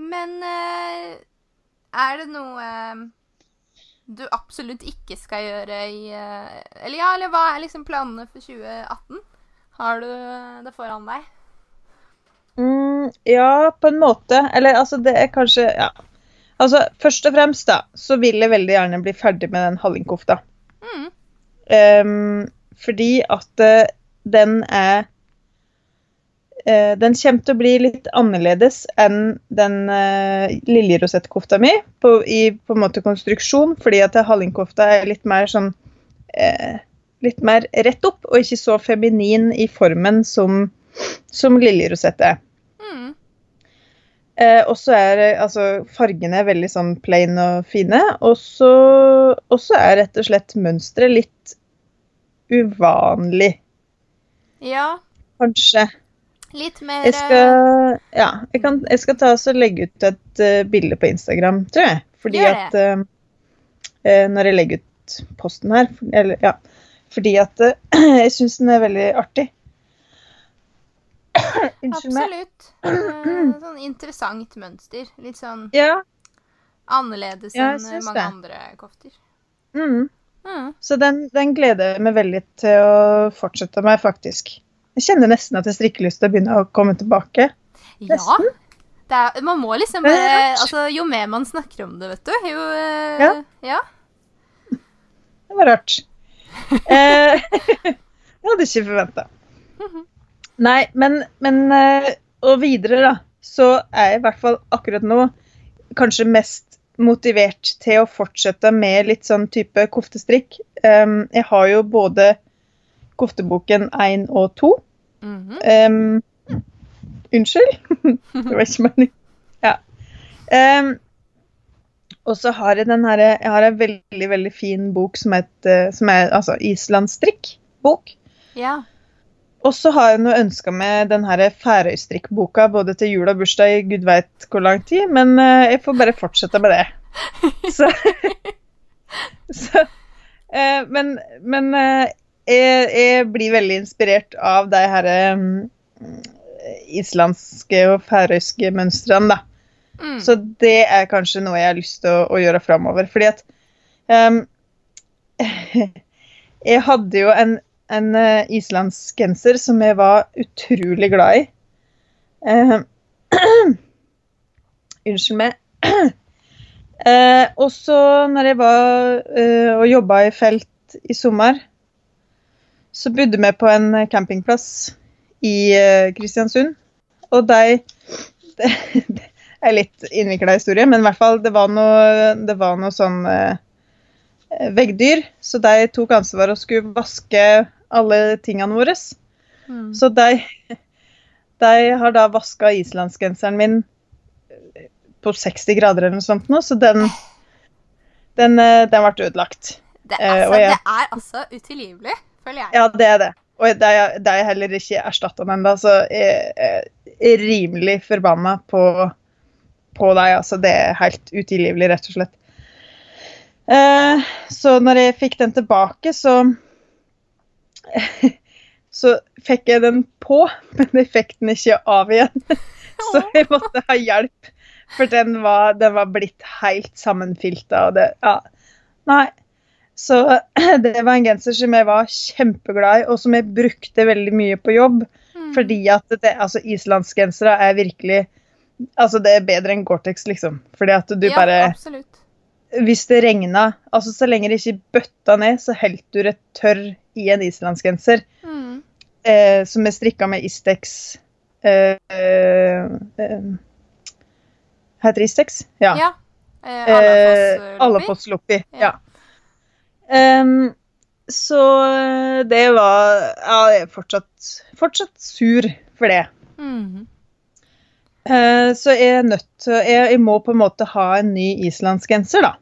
men uh, er det noe du absolutt ikke skal gjøre i Eller ja, eller hva er liksom planene for 2018? Har du det foran deg? Mm, ja, på en måte. Eller altså, det er kanskje Ja. Altså, først og fremst, da, så vil jeg veldig gjerne bli ferdig med den hallingkofta. Mm. Um, fordi at uh, den er uh, Den kommer til å bli litt annerledes enn den uh, liljerosettkofta mi på, i på en måte konstruksjon, fordi at hallingkofta er litt mer sånn uh, Litt mer rett opp, og ikke så feminin i formen som, som liljerosett er. Eh, og så er altså, fargene veldig sånn plain og fine. Og så er rett og slett mønsteret litt uvanlig, Ja, kanskje. litt mer Jeg skal, ja, jeg kan, jeg skal ta og legge ut et uh, bilde på Instagram, tror jeg. Fordi at eh, eh, Når jeg legger ut posten her eller, ja, Fordi at uh, jeg syns den er veldig artig. Unnskyld meg. Absolutt. Eh, sånn interessant mønster. Litt sånn Ja. annerledes Ja, enn mange det. andre kofter. Mm. Mm. Så den, den gleder jeg meg veldig til å fortsette med, faktisk. Jeg kjenner nesten at jeg strikkelyst til å begynne å komme tilbake. Ja. Nesten. Det er, man må liksom bare. Altså, jo mer man snakker om det, vet du, jo eh, Ja. ja. Det var rart. Eh, jeg hadde ikke forventa. Nei, men, men eh, Og videre, da, så er jeg i hvert fall akkurat nå kanskje mest motivert til å fortsette med litt sånn type koftestrikk. Um, jeg har jo både kofteboken 1 og 2. -hmm. Um, unnskyld? det var ikke meningen. Ja. Um, og så har jeg den herre Jeg har en veldig, veldig fin bok som, heter, som er altså islandsstrikk-bok. ja. Og så har jeg noe ønska med den her Færøystrikk-boka både til jul og bursdag i gud veit hvor lang tid, men eh, jeg får bare fortsette med det. Så, så eh, Men, men eh, jeg, jeg blir veldig inspirert av de her mm, islandske og færøyske mønstrene, da. Mm. Så det er kanskje noe jeg har lyst til å, å gjøre framover. Fordi at um, Jeg hadde jo en, en uh, islandsgenser som jeg var utrolig glad i. Uh, unnskyld meg. Uh, og så når jeg var uh, og jobba i felt i sommer, så bodde vi på en campingplass i uh, Kristiansund. Og de det, de er litt innvikla historie, men i hvert fall det var noe, det var noe sånn eh, veggdyr. Så de tok ansvar og skulle vaske alle tingene våre. Mm. Så de, de har da vaska islandsgenseren min på 60 grader eller noe sånt nå, så den, den, eh, den ble ødelagt. Det, Eh, altså, jeg- det er altså utilgivelig, føler jeg. Ja, det er det. Og det er, det er heller ikke erstatta ennå, så jeg jeg er rimelig forbanna på, på deg. Altså, det er helt utilgivelig, rett og slett. Eh, så når jeg fikk den tilbake, så Så fikk jeg den på, men jeg fikk den ikke av igjen. Så jeg måtte ha hjelp, for den var, den var blitt helt sammenfilta. Og det Ja. Nei. Så det var en genser som jeg var kjempeglad i, og som jeg brukte veldig mye på jobb. Mm. Fordi at det, altså, islandsgensere er virkelig Altså, det er bedre enn Gore-Tex, liksom. Fordi at du ja, bare absolutt. Hvis det regna Altså, så lenge det ikke bøtta ned, så holdt du det tørr i en islandsgenser. Mm. Eh, som er strikka med Istex eh, eh, eh, Heter det Istex? Ja. Ja. Eh, Eh, Alafoss-loppi. Alafoss-loppi. Ja. Ja. Um, så det var Ja, jeg er fortsatt, fortsatt sur for det. Mm. Eh, så jeg er nødt til jeg, jeg må på en måte ha en ny islandsgenser, da.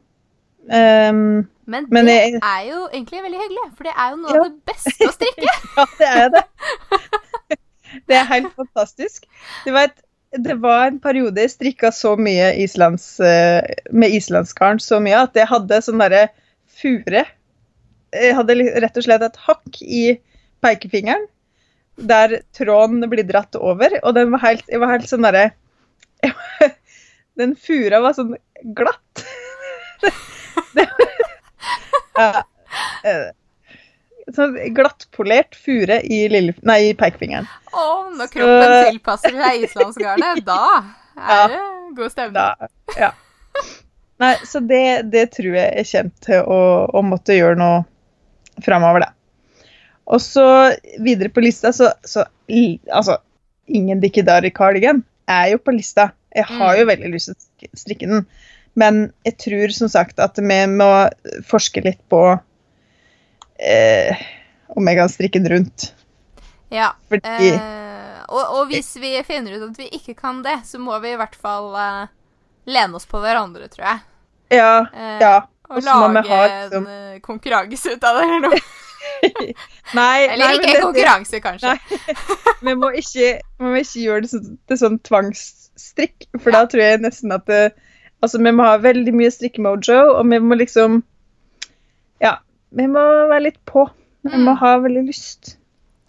Em, Men, Men det jeg- er jo egentlig veldig hyggelig, for det er jo noe Ja. av det beste å strikke. ja, det er det. Det er helt fantastisk. Du vet, det var en periode jeg strikka så mye islands, eh, med islandsgarn så mye at jeg hadde sånn derre fure. Jeg hadde rett og slett et hakk i pekefingeren der tråden blir dratt over, og den var helt, jeg var helt sånn derre Den fura var sånn glatt. Det, ja, sånn glattpolert fure i, lille, nei, i pekefingeren. Og når kroppen tilpasser seg islandsgarnet, da Ja. er det god stemning. Da, ja. Nei, så det, det tror jeg er kjent til å, å måtte gjøre noe framover, da. Og så videre på lista, så, så Altså, ingen dikkedari cardigan er jo på lista. Jeg har jo veldig lyst til å strikke den, men jeg tror som sagt at vi må forske litt på eh, om jeg kan strikke den rundt. Ja. Fordi Eh, og, og hvis vi finner ut at vi ikke kan det, så må vi i hvert fall eh, lene oss på hverandre, tror jeg. Ja. Eh, ja. Og lage ha en liksom en konkurranse ut av det, eller noe. Nei, Eller nei, ikke det- konkurranse, kanskje. Vi må ikke, vi må ikke gjøre det sånn- til sånn tvangsstrikk, for da tror jeg nesten at det, Altså, vi må ha veldig mye strikkemojo, og vi må liksom Ja, vi må være litt på. Vi må Mm. ha veldig lyst.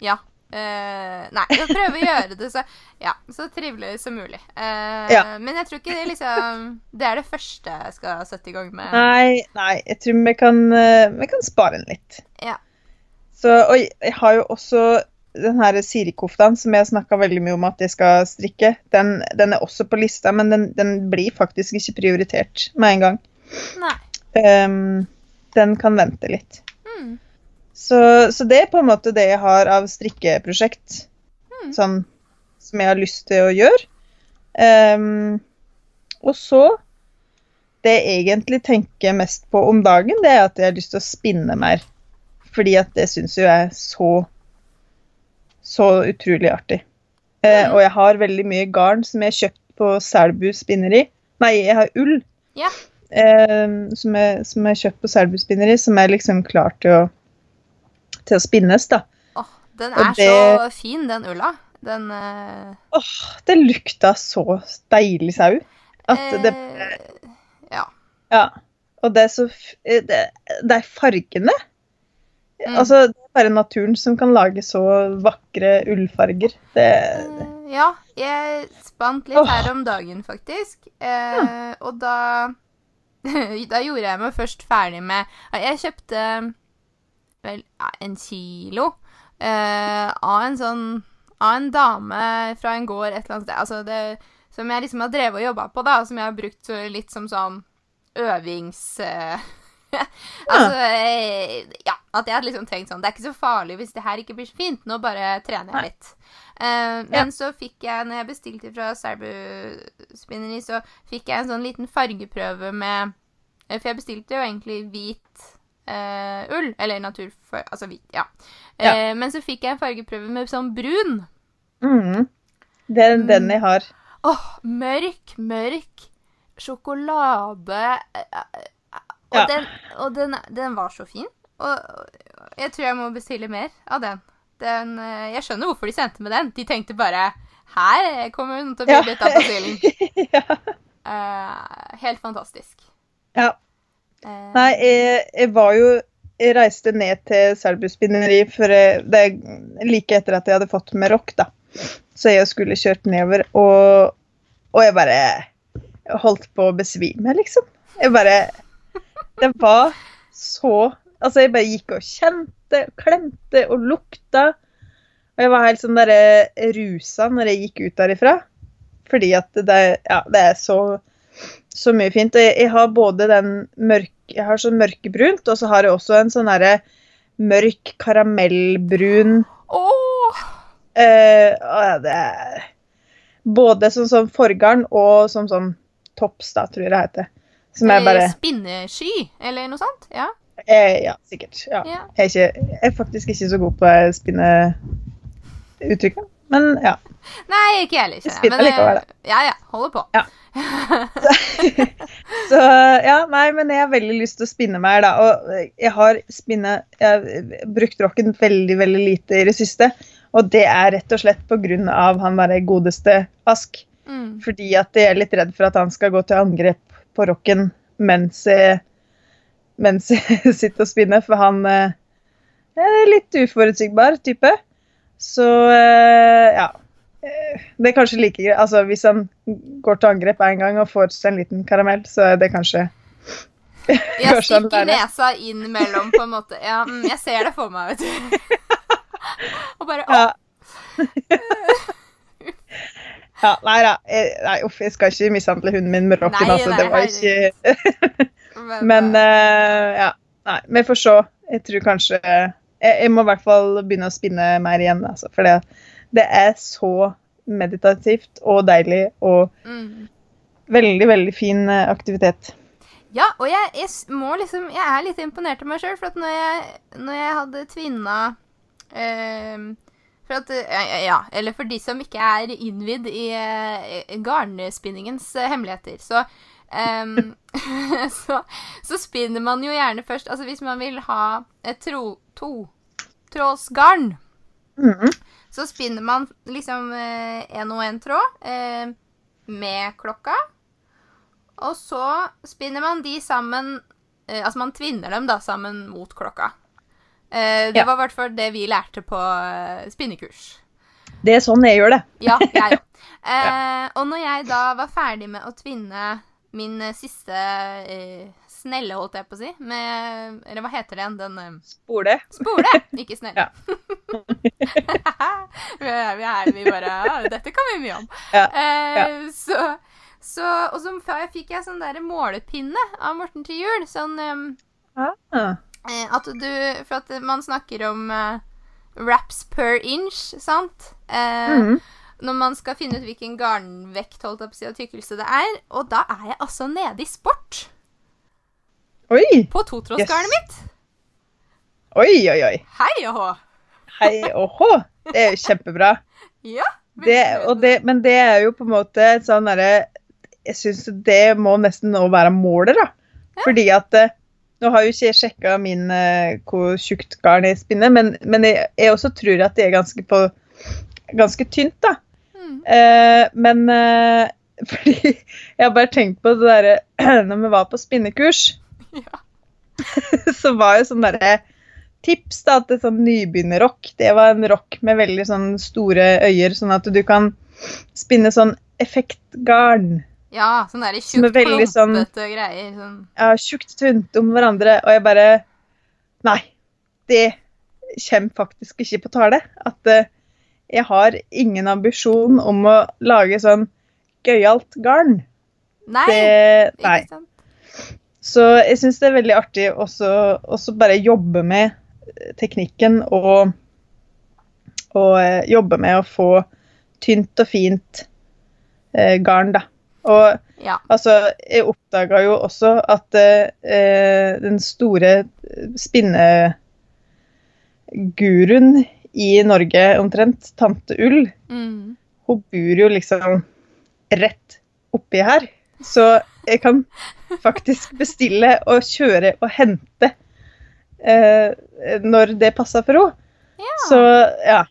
Ja. Uh, nei, prøver å gjøre det så, ja, så trivelig som mulig. Uh, Ja. Men jeg tror ikke det liksom Det er det første jeg skal sette i gang med. Nei, nei, jeg tror vi kan, eh, vi kan spare den litt. Ja. Så, og jeg har jo også den her Siri-koftaen som jeg snakka veldig mye om at jeg skal strikke. Den, den er også på lista, men den, den blir faktisk ikke prioritert med en gang. Nei. Um, den kan vente litt. Mm. Så, så det er på en måte det jeg har av strikkeprosjekt. Mm. Sånn som jeg har lyst til å gjøre. Um, og så Det jeg egentlig tenker mest på om dagen, det er at jeg har lyst til å spinne mer. Fordi at det syns jeg er så så utrolig artig. Eh, Mm. og jeg har veldig mye garn som jeg har kjøpt på Selbu spinneri. Nei, jeg har ull Ja. eh, som, jeg, som jeg har kjøpt på Selbu spinneri, som er liksom klar til å, til å spinnes, da. Åh, den Og er det- så fin, den ulla. Den eh, Åh, det lukta så deilig sau. At det eh, Ja. Ja. Og det er så eh, Det, det er fargene. Mm. Altså, det er bare naturen som kan lage så vakre ullfarger. Det, Eh, ja, jeg spant litt Åh. her om dagen, faktisk. Eh, Og da Da gjorde jeg meg først ferdig med Jeg kjøpte vel en kilo eh, av en sånn Av en dame fra en gård et eller annet sted. Altså det som jeg liksom har drevet og jobba på, da, og som jeg har brukt litt som sånn øvings... eh, altså eh, Ja, at jeg hadde liksom tenkt sånn Det er ikke så farlig hvis det her ikke blir så fint. Nå bare trener jeg litt. litt. men Ja. så fikk jeg, når jeg bestilte fra Serbu Spinneri, så fikk jeg en sånn liten fargeprøve med eh, For jeg bestilte jo egentlig hvit uh, ull. Eller natur... Altså hvit, ja. Ja. Uh, men så fikk jeg en fargeprøve med sånn brun. mm, det er den jeg har. Åh, mørk, mørk sjokolade Og, Ja. den, og den, den var så fin. Og jeg tror jeg må bestille mer av den. den eh, jeg skjønner hvorfor de sendte med den. De tenkte bare Her kommer hun til å bli Ja. litt av basillen. ja. Uh, helt fantastisk. ja. Uh, Nei, jeg, jeg var jo Jeg reiste ned til Selbu spinneri er like etter at jeg hadde fått med rock, da. Så jeg skulle kjørt nedover, og, og jeg bare holdt på å besvime, liksom. Jeg bare Det var så Altså, jeg bare gikk og kjente klemte og lukta. Og jeg var helt sånn derre rusa når jeg gikk ut derifra. Fordi at det, ja, det er så så mye fint. Og jeg, jeg har både den mørk, jeg har sånn mørkebrunt, og så har jeg også en sånn derre mørk karamellbrun Åh! eh, det er Både sånn som forgarn og som sånn tops, da, tror jeg det heter. Som er bare Eh, Spinnesky, eller noe sånt? Ja. eh, Ja, sikkert. Ja. ja. Jeg, er ikke, jeg er faktisk ikke så god på spinneuttrykket. Men ja. Nei, ikke jeg heller. spinner Men, likevel, da. Ja, ja. Holder på. Ja. Så ja, nei, men jeg har veldig lyst til å spinne mer, da. Og jeg har spinne Jeg har brukt rocken veldig, veldig lite i det siste. Og det er rett og slett av han derre godeste Ask. Mm. Fordi at jeg er litt redd for at han skal gå til angrep på rocken mens jeg, mens jeg sitter og spinner, for han eh, er litt uforutsigbar type. Så eh, ja. Eh, Det er kanskje like greit. Altså, hvis han går til angrep en gang og får seg en liten karamell, så er det kanskje Jeg stikker nesa inn mellom, på en måte. Ja, mm, jeg ser det for meg, vet du. Og bare Å, Ja. Ja nei da. Nei, uff, jeg skal ikke mishandle hunden min med rocken, Nei, altså. Det var ikke Men uh, ja. Nei, vi får se. Jeg tror kanskje Jeg, jeg må i hvert fall begynne å spinne mer igjen, altså. For det, det er så meditativt og deilig og mm. veldig, veldig fin eh, aktivitet. Ja, og jeg, jeg må liksom Jeg er litt imponert av meg sjøl, for at når jeg, når jeg hadde tvinna For at eh, ja, eller for de som ikke er innvidd i eh, garnspinningens eh, hemmeligheter, så um, så, så spinner man jo gjerne først Altså hvis man vil ha et tro, totrådsgarn, Mhm. så spinner man liksom én og én tråd eh, med klokka. Og så spinner man de sammen eh, Altså man tvinner dem da sammen mot klokka. Eh, det Ja. var i hvert fall det vi lærte på eh, spinnekurs. Det er sånn jeg gjør det. Ja, jeg òg. Eh, og når jeg da var ferdig med å tvinne min siste eh, snelle, holdt jeg på å si, med Eller hva heter det igjen? Den Spole. spole, ikke snelle. Ja. vi, er, vi, er, vi bare ja, Dette kan vi mye om. Ja, Eh, Så, så Og så fikk jeg sånn der målepinne av Morten til jul. Sånn eh, Ah. Eh, at du For at man snakker om eh, wraps per inch, sant? Eh, Mhm. Når man skal finne ut hvilken garnvekt holdt si, og tykkelse det er. Og da er jeg altså nede i sport Oi, på totrådsgarnet mitt. oi, oi, oi. Hei og hå! Hei og hå. Det er jo kjempebra. Ja. Det, det, men det er jo på en måte sånn derre Jeg syns det må nesten nå være målet, da. Fordi at Nå har jo ikke jeg sjekka min eh, hvor tjukt garn jeg spinner, men, men jeg, jeg også tror at det er ganske, på, ganske tynt, da. Mm. Eh, men eh, fordi jeg har bare tenkt på det derre Når vi var på spinnekurs, Ja. så var jo sånn derre tips da, til sånn nybegynnerrock. Det var en rock med veldig sånn store øyer, sånn at du kan spinne sånn effektgarn. Ja, sånn derre er tjukt, veldig sånn- greier. Sånn. Ja, tjukt tynt om hverandre. Og jeg bare Nei. Det kommer faktisk ikke på tale. At uh, jeg har ingen ambisjon om å lage sånn gøyalt garn. Nei, Det, nei. ikke sant? Så jeg syns det er veldig artig også også bare jobbe med eh, teknikken og, og eh, jobbe med å få tynt og fint eh, garn, da. Og Ja. altså, jeg oppdaga jo også at eh, den store spinneguruen i Norge omtrent, tante Ull, Mm. hun bor jo liksom rett oppi her. Så jeg kan faktisk bestille og kjøre og hente eh, når det passer for henne. Ja. Så ja.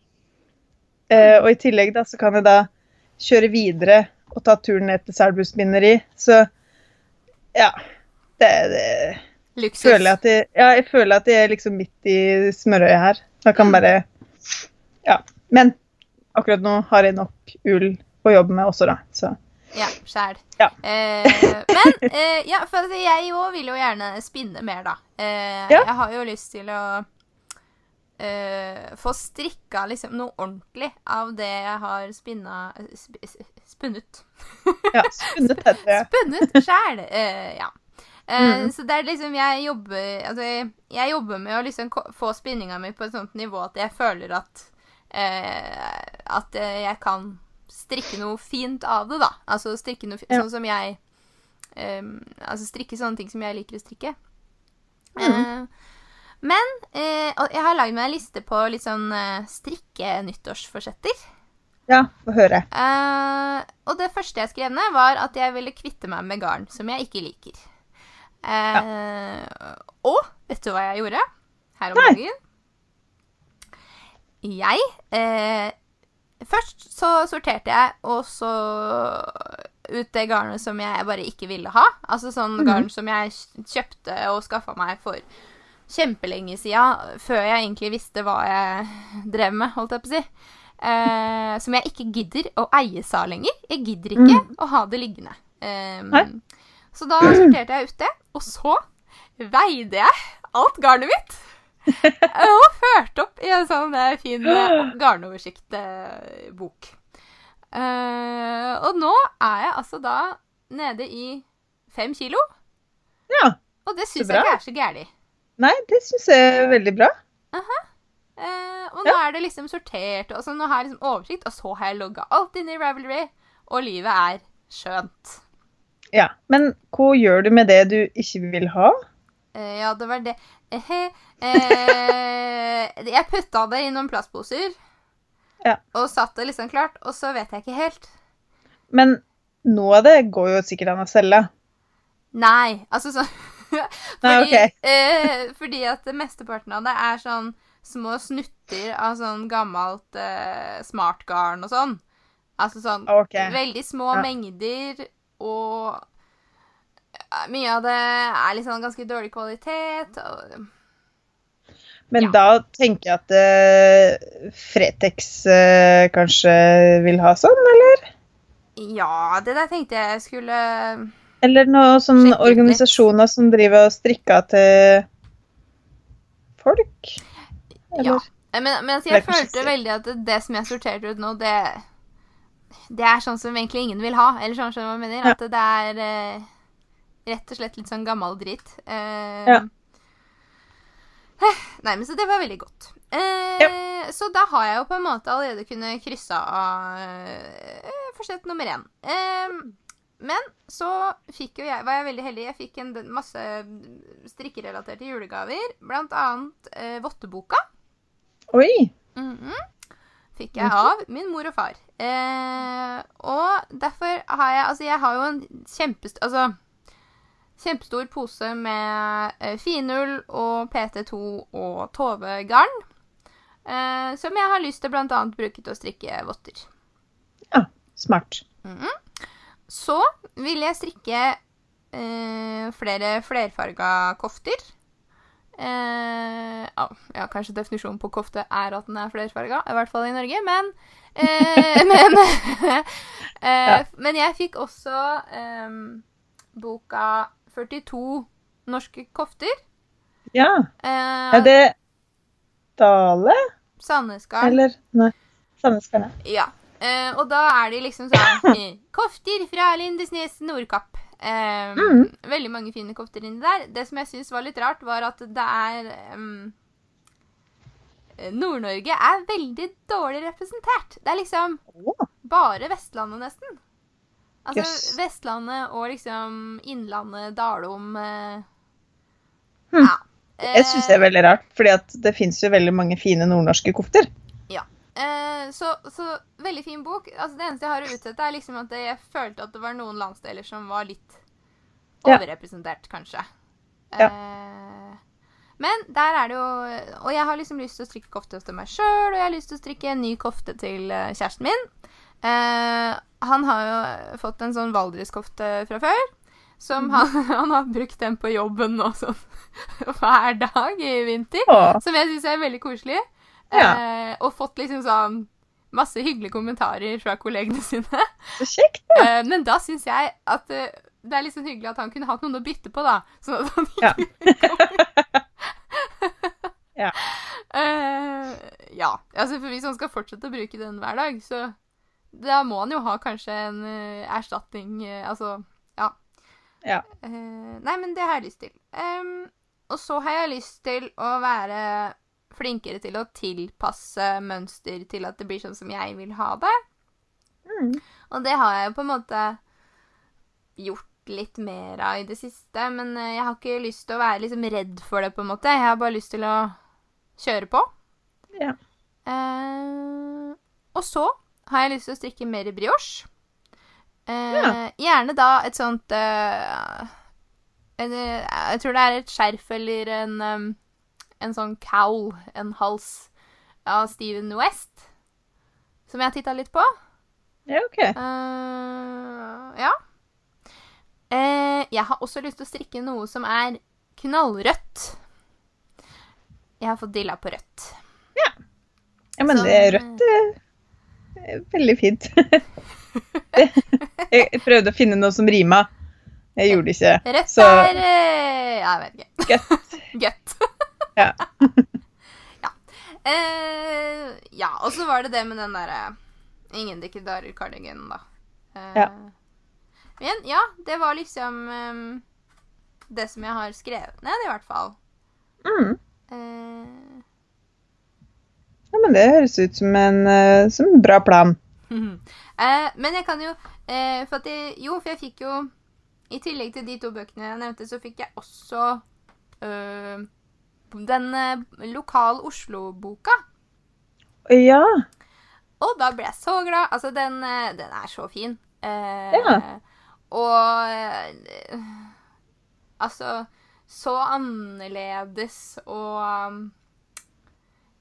Eh, og i tillegg da, så kan jeg da kjøre videre og ta turen ned til Selbu spinneri. Så ja. Det, det Luksus. føler jeg jeg, ja, jeg føler at jeg er liksom midt i smørøyet her. Jeg kan bare Ja. Men akkurat nå har jeg nok ull å jobbe med også, da. Så Ja, sjæl. Ja. Eh, men eh, ja, for jeg òg vil jo gjerne spinne mer, da. Eh, Ja. Jeg har jo lyst til å eh, få strikka liksom noe ordentlig av det jeg har spinna sp Spunnet. ja, spunnet heter det. Spunnet sjæl. uh, ja. Uh, Mm. Så det er liksom jeg jobber Altså, jeg, jobber med å liksom få spinninga mi på et sånt nivå at jeg føler at uh, At eh, jeg kan strikke noe fint av det, da. Altså strikke noe fint, Ja. Sånn som jeg um, Altså strikke sånne ting som jeg liker å strikke. Mm. Eh, men eh, jeg har lagd meg en liste på litt sånn eh, strikke-nyttårsforsetter. Ja, få høre. Uh, og det første jeg skrev ned, var at jeg ville kvitte meg med garn som jeg ikke liker. Eh, Og vet du hva jeg gjorde her om Nei. dagen? Jeg uh, Først så sorterte jeg og så ut det garnet som jeg bare ikke ville ha. Altså sånn Mhm. garn som jeg kjøpte og skaffa meg for kjempelenge sida, før jeg egentlig visste hva jeg drev med, holdt jeg på å si. Eh, som jeg ikke gidder å eie sa lenger. Jeg gidder ikke å ha det liggende. Um, så da sorterte jeg ut det, og så veide jeg alt garnet mitt. og førte opp i en sånn eh, fin eh, garnoversikt-bok. Eh, og nå er jeg altså da nede i fem kilo, Ja. og det syns jeg ikke er så gæli. Nei, det syns jeg er veldig bra. Eh, og nå er det liksom sortert, og så nå har jeg liksom oversikt, og så har jeg logga alt inn i Ravelry, og livet er skjønt. Ja. Men hva gjør du med det du ikke vil ha? Eh, ja, det var det. Eh, eh, jeg putta det i noen plastposer, Ja. og satt det liksom klart, og så vet jeg ikke helt. Men noe av det går jo sikkert an å selge. Nei, altså sånn Nei, fordi, ok. eh, fordi at mesteparten av det er sånn små snutter av sånn gammelt eh, smartgarn og sånn. Altså sånn okay. veldig små Ja. mengder, og eh, mye av det er liksom ganske dårlig kvalitet. Og, Men Ja. da tenker jeg at uh, Fretex uh, kanskje vil ha sånn, eller? Ja, det der tenkte jeg skulle Eller noen sånne organisasjoner som driver og strikker til folk? Ja. Men, men altså, jeg følte veldig at det, som jeg sorterte ut nå, det Det er sånn som egentlig ingen vil ha. Eller sånn, som man jeg mener? Ja. At det er eh, rett og slett litt sånn gammel dritt. Eh, Ja. Nei, men så det var veldig godt. Eh, Så da har jeg jo på en måte allerede kunnet krysse av eh, forsett nummer én. Eh, men så fikk jo jeg, var jeg veldig heldig. Jeg fikk en masse strikkerelaterte julegaver. Blant annet eh, Votteboka. Oi! Mhm. Fikk jeg av min mor og far. Eh, og derfor har jeg Altså, jeg har jo en kjempest... Altså kjempestor pose med eh, finull og PT2 og Tove-garn. Eh, som jeg har lyst til blant annet bruke til å strikke votter. Smart. Så vil jeg strikke eh, flere flerfarga kofter. Eh, ja, ja, kanskje definisjonen på kofte er at den er flerfarga, i hvert fall i Norge, men eh, Men, eh, Ja. men jeg fikk også eh, boka 42 norske kofter. Ja. Eh, Er det Dale, Sandnesgarn. eller? Nei. Sandnesgarn, ja. Ja. Eh, og da er de liksom sånn eh, Kofter fra Lindesnes Nordkapp. Eh, Mm. Veldig mange fine kofter inni der. Det som jeg syns var litt rart, var at det er eh, Nord-Norge er veldig dårlig representert. Det er liksom bare Vestlandet, nesten. Altså yes. Vestlandet og liksom Innlandet, Dalom eh, hmm. Ja. Jeg syns det er veldig rart, at det fins jo veldig mange fine nordnorske kofter. Eh, så, så veldig fin bok. Altså, det eneste jeg har å utsette, er liksom at jeg følte at det var noen landsdeler som var litt Ja. overrepresentert, kanskje. Ja. Eh, men der er det jo Og jeg har liksom lyst til å strikke kofte til meg sjøl, og jeg har lyst til å strikke en ny kofte til eh, kjæresten min. Eh, han har jo fått en sånn Valdres-kofte fra før. Som han, han har brukt den på jobben nå sånn hver dag i vinter. Åh. Som jeg syns er veldig koselig. Ja. Eh, og fått liksom sånn masse hyggelige kommentarer fra kollegene sine. så kjekt. Eh, men da syns jeg at eh, det er liksom hyggelig at han kunne hatt noen å bytte på, da. Sånn at han Ja. ikke Ja. Eh, ja. Altså, hvis han skal fortsette å bruke den hver dag, så da må han jo ha kanskje en uh, erstatning uh, Altså, ja. Ja. Nei, men det har jeg lyst til. Um, og så har jeg lyst til å være flinkere til å tilpasse mønster til at det blir sånn som jeg vil ha det. Mm. Og det har jeg jo på en måte gjort litt mer av i det siste, men eh, jeg har ikke lyst til å være liksom redd for det, på en måte. Jeg har bare lyst til å kjøre på. Ja. Eh, og så har jeg lyst til å strikke mer brioche. Eh, Ja. Gjerne da et sånt eh, en, eh, Jeg tror det er et skjerf eller en, em, en sånn cowl, en hals, av Steven West. Som jeg titta litt på. Ja, OK. Uh, ja. Uh, jeg har også lyst til å strikke noe som er knallrødt. Jeg har fått dilla på rødt. Ja, ja men Sånn, det er rødt er veldig fint. jeg prøvde å finne noe som rima. Jeg gjorde det ikke. Rødt Så- er eh, Jeg vet ikke. Godt. Ja. ja. Eh, ja, og så var det det med den derre Ingen dikkedarer cardigan, da. Eh, Ja. Men ja, det var liksom um, det som jeg har skrevet ned, i hvert fall. Mm. Eh, Ja, men det høres ut som en, uh, som en bra plan. eh, men jeg kan jo eh, for jeg, Jo, for jeg fikk jo I tillegg til de to bøkene jeg nevnte, så fikk jeg også eh, den eh, lokal Oslo-boka. Ja. Og da ble jeg så glad. Altså, den, eh, den er så fin. Eh, Ja. Og eh, Altså Så annerledes og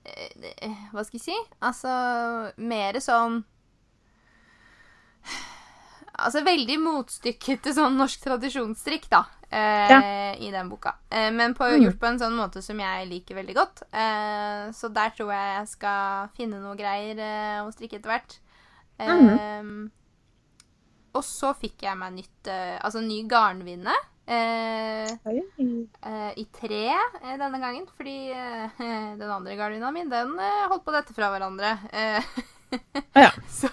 eh, Hva skal jeg si? Altså mer sånn Altså veldig motstykket til sånn norsk tradisjonsdrikk, da. Eh, i den boka. Eh, men på, Mm. gjort på en sånn måte som jeg liker veldig godt. Eh, så der tror jeg jeg skal finne noe greier eh, å strikke etter hvert. Eh, Mhm. Og så fikk jeg meg nytt eh, Altså ny garnvinne. Eh, eh, I tre eh, denne gangen, fordi eh, den andre garnvinna mi, den eh, holdt på dette fra hverandre. Eh, Ja. så,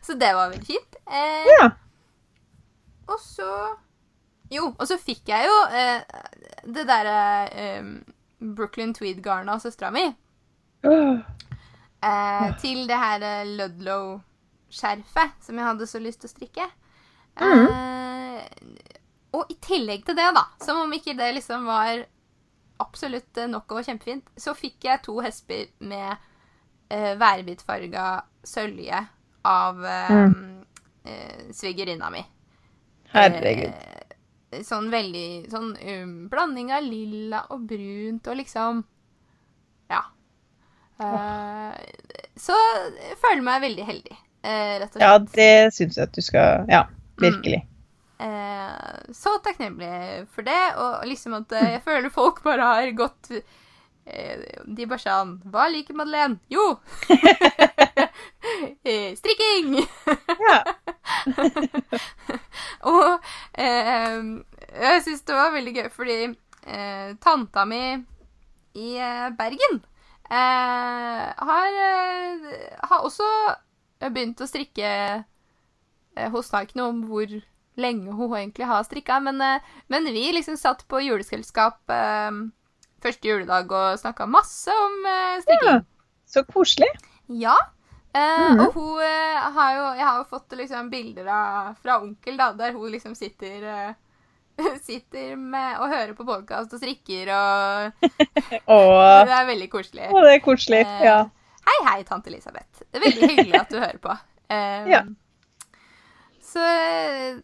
så det var veldig fint. Eh, Ja. og så Jo, og så fikk jeg jo eh, det derre eh, Brooklyn Tweed-garnet av søstera mi Uh. eh, til det her eh, Ludlow-skjerfet som jeg hadde så lyst til å strikke. Mm. Eh, og i tillegg til det, da, som om ikke det liksom var absolutt eh, nok og kjempefint, så fikk jeg to hesper med eh, værbitfarga sølje av eh, eh, svigerinna mi. Herregud. Sånn veldig Sånn um, blanding av lilla og brunt og liksom Ja. Eh, så jeg føler meg veldig heldig, uh, rett og slett. Ja, det syns jeg at du skal Ja, virkelig. Eh, så takknemlig for det, og liksom at jeg føler folk bare har gått De bare sånn Hva liker Madeleine? Jo! eh, strikking! Ja. og eh, jeg syns det var veldig gøy, fordi eh, tanta mi i eh, Bergen eh, har, eh, har også begynt å strikke eh, Hun sa ikke noe om hvor lenge hun egentlig har strikka, men, eh, men vi liksom satt på juleselskap eh, første juledag og snakka masse om uh, strikking. Så koselig. Ja. Uh, mm. Og hun uh, har jo Jeg har jo fått liksom bilder av, fra onkel, da, der hun liksom sitter eh, Sitter med og hører på podkast og strikker, og det er veldig koselig. Å, det er koselig. Eh, Ja. Hei, hei, tante Elisabeth. Det er veldig hyggelig at du hører på. Um, Ja. Så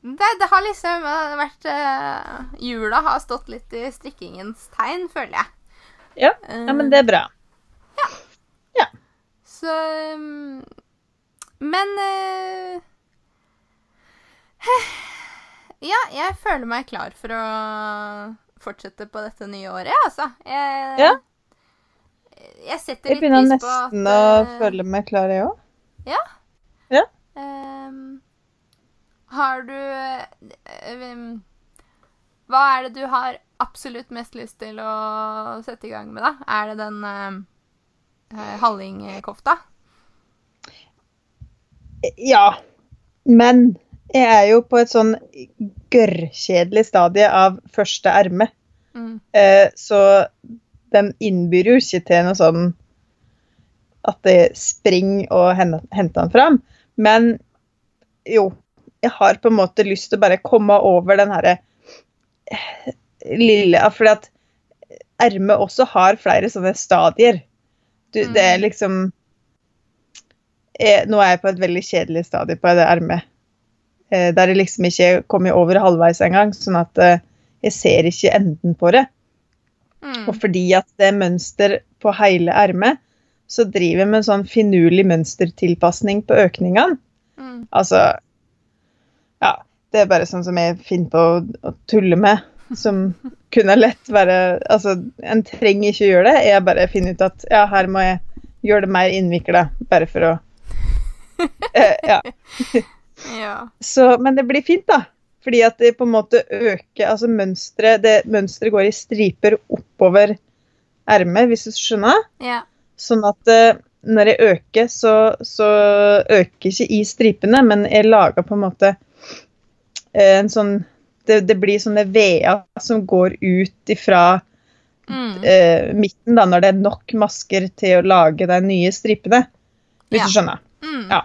det, det har liksom eh, vært uh, Jula har stått litt i strikkingens tegn, føler jeg. Ja. ja, men det er bra. Ja. Ja. Så um, Men uh, Ja, jeg føler meg klar for å fortsette på dette nye året, altså. Jeg, Ja. jeg setter litt begynner pris på at nesten å eh, føle meg klar, jeg òg. ehm, Har du um, Hva er det du har absolutt mest lyst til å sette i gang med, da? Er det den eh, hallingkofta? Ja. Men jeg er jo på et sånn gørrkjedelig stadie av første erme. Mm. Så den innbyr jo ikke til noe sånn at det springer og henter den fram. Men jo, jeg har på en måte lyst til å bare komme over den herre eh, lille Fordi at ermet også har flere sånne stadier. Du, det er Mm. liksom jeg, Nå er jeg på et veldig kjedelig stadie på det ermet. Eh, der jeg liksom ikke kommer over halvveis engang. Sånn at eh, jeg ser ikke enden på det. Mm. Og fordi at det er mønster på hele ermet, så driver jeg med en sånn finurlig mønstertilpasning på økningene. Mm. Altså det er bare sånn som jeg finner på å, å tulle med. Som kunne lett være Altså, en trenger ikke gjøre det. Jeg bare finner ut at ja, her må jeg gjøre det mer innvikla, bare for å eh, Ja. Ja. Så, men det blir fint, da. Fordi at det på en måte øker Altså mønsteret det, mønsteret går i striper oppover ermet, hvis du skjønner? ja. Sånn at eh, når jeg øker, så, så øker ikke i stripene, men jeg lager på en måte en sånn det, det blir sånne veer som går ut ifra Mm. uh, midten, da, når det er nok masker til å lage de nye stripene. Hvis Ja. du skjønner. Mm. Ja.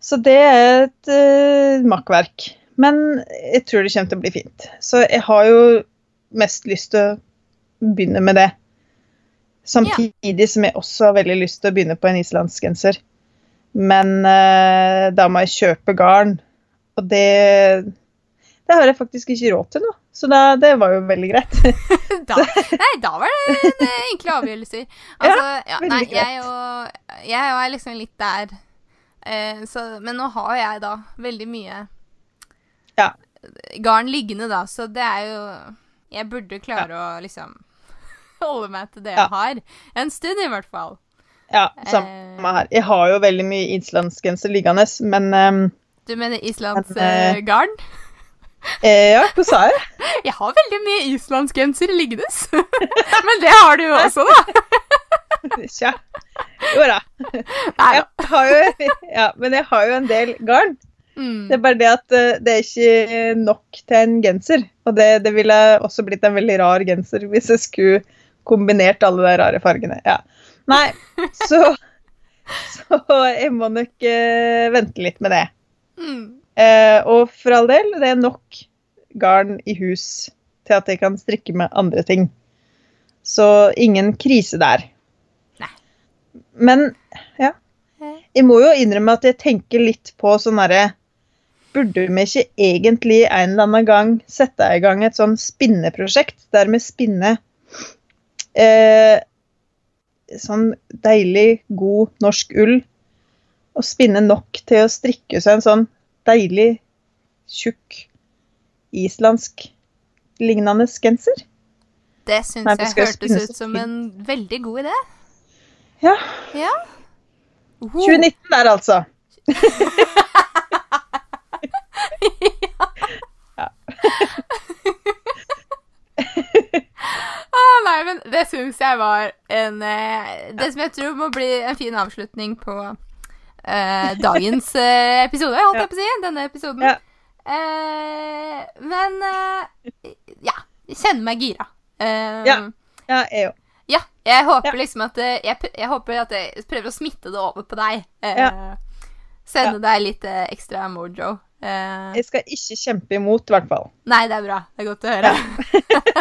Så det er et uh, makkverk. Men jeg tror det kommer til å bli fint. Så jeg har jo mest lyst til å begynne med det. Samtidig som jeg også har veldig lyst til å begynne på en islandsgenser. Men uh, da må jeg kjøpe garn. Og det, det har jeg faktisk ikke råd til nå. Så da, det var jo veldig greit. Da, nei, da var det en eh, enkle avgjørelser. Altså, ja, veldig nei, jeg og Jeg er liksom litt der. Eh, så, men nå har jeg da veldig mye Ja. garn liggende, da, så det er jo Jeg burde klare å liksom holde meg til det Ja. jeg har. En stund, i hvert fall. Ja, Eh. samme her. Jeg har jo veldig mye islandsgenser liggende, men ehm, Du mener Islands Men, eh, garn? eh, Ja, hva sa jeg? Jeg har veldig mye islandsgenser liggende. Men det har du jo også, da. Tja. Jo da. Jeg har jo, ja, men jeg har jo en del garn. Mm. Det er bare det at eh, det er ikke nok til en genser. Og det, det ville også blitt en veldig rar genser hvis jeg skulle kombinert alle de rare fargene. Ja. Nei, så, så jeg må nok uh, vente litt med det. Mm. Eh, og for all del, det er nok garn i hus til at jeg kan strikke med andre ting. Så ingen krise der. Nei. Men ja. Jeg må jo innrømme at jeg tenker litt på sånn herre Burde vi ikke egentlig en eller annen gang sette i gang et sånn spinneprosjekt der vi spinner eh, sånn deilig, god norsk ull, og spinne nok til å strikke seg en sånn deilig, tjukk, islandsk lignende genser? Det syns Nei, jeg hørtes ut som en veldig god idé. Ja. Ja. Oh. 2019 der, altså. Å nei, men det syns jeg var en eh, Det som jeg tror må bli en fin avslutning på eh, dagens eh, episode, holdt jeg på å si. Denne episoden. Ja. Eh, men eh, ja. Kjenner meg gira. Eh, Ja. Ja, jeg òg. ja, jeg håper liksom at eh, jeg, jeg håper at jeg prøver å smitte det over på deg. Eh, Ja. Sende deg litt ekstra mojo. Eh, Jeg skal ikke kjempe imot, i hvert fall. Nei, det er bra. Det er godt å høre.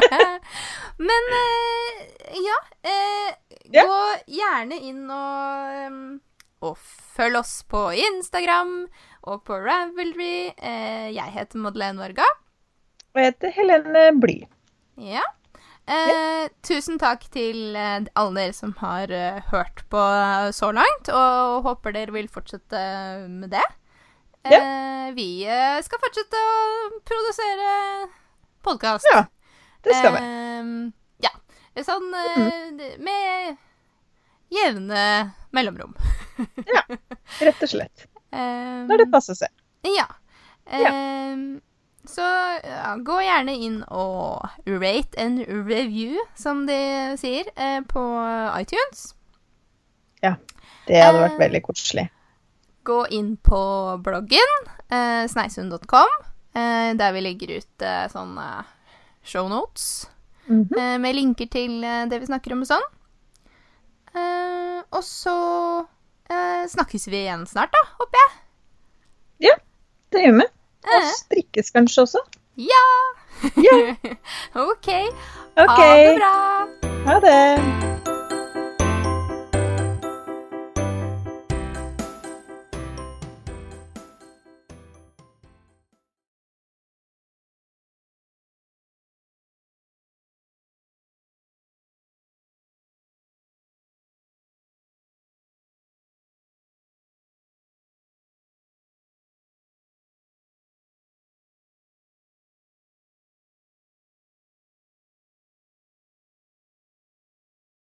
Men eh, ja, eh, Ja. Gå gjerne inn og, em, og følg oss på Instagram og på Ravelry. Eh, jeg heter Madeleine Varga. Og jeg heter Helene Bly. Ja. Eh, tusen takk til eh, alle dere som har eh, hørt på så langt, og håper dere vil fortsette med det. Eh, vi skal fortsette å produsere podkast. Ja, det skal vi. Eh, ja. Sånn eh, d- med jevne mellomrom. Rett og slett. Ehm, Når det passer seg. ja. Ja. Ehm, så ja, gå gjerne inn og rate and review, som de sier, eh, på iTunes. Ja. Det hadde vært Eh, veldig koselig. Gå inn på bloggen, eh, sneisund.com, eh, der vi legger ut eh, sånne shownotes Mhm. eh, med linker til det vi snakker om og sånn. Og så eh, snakkes vi igjen snart, da, håper jeg. Ja, Det gjør vi. Og Eh, strikkes kanskje også. ja! Yeah. OK. OK. Ha det bra. Ha det.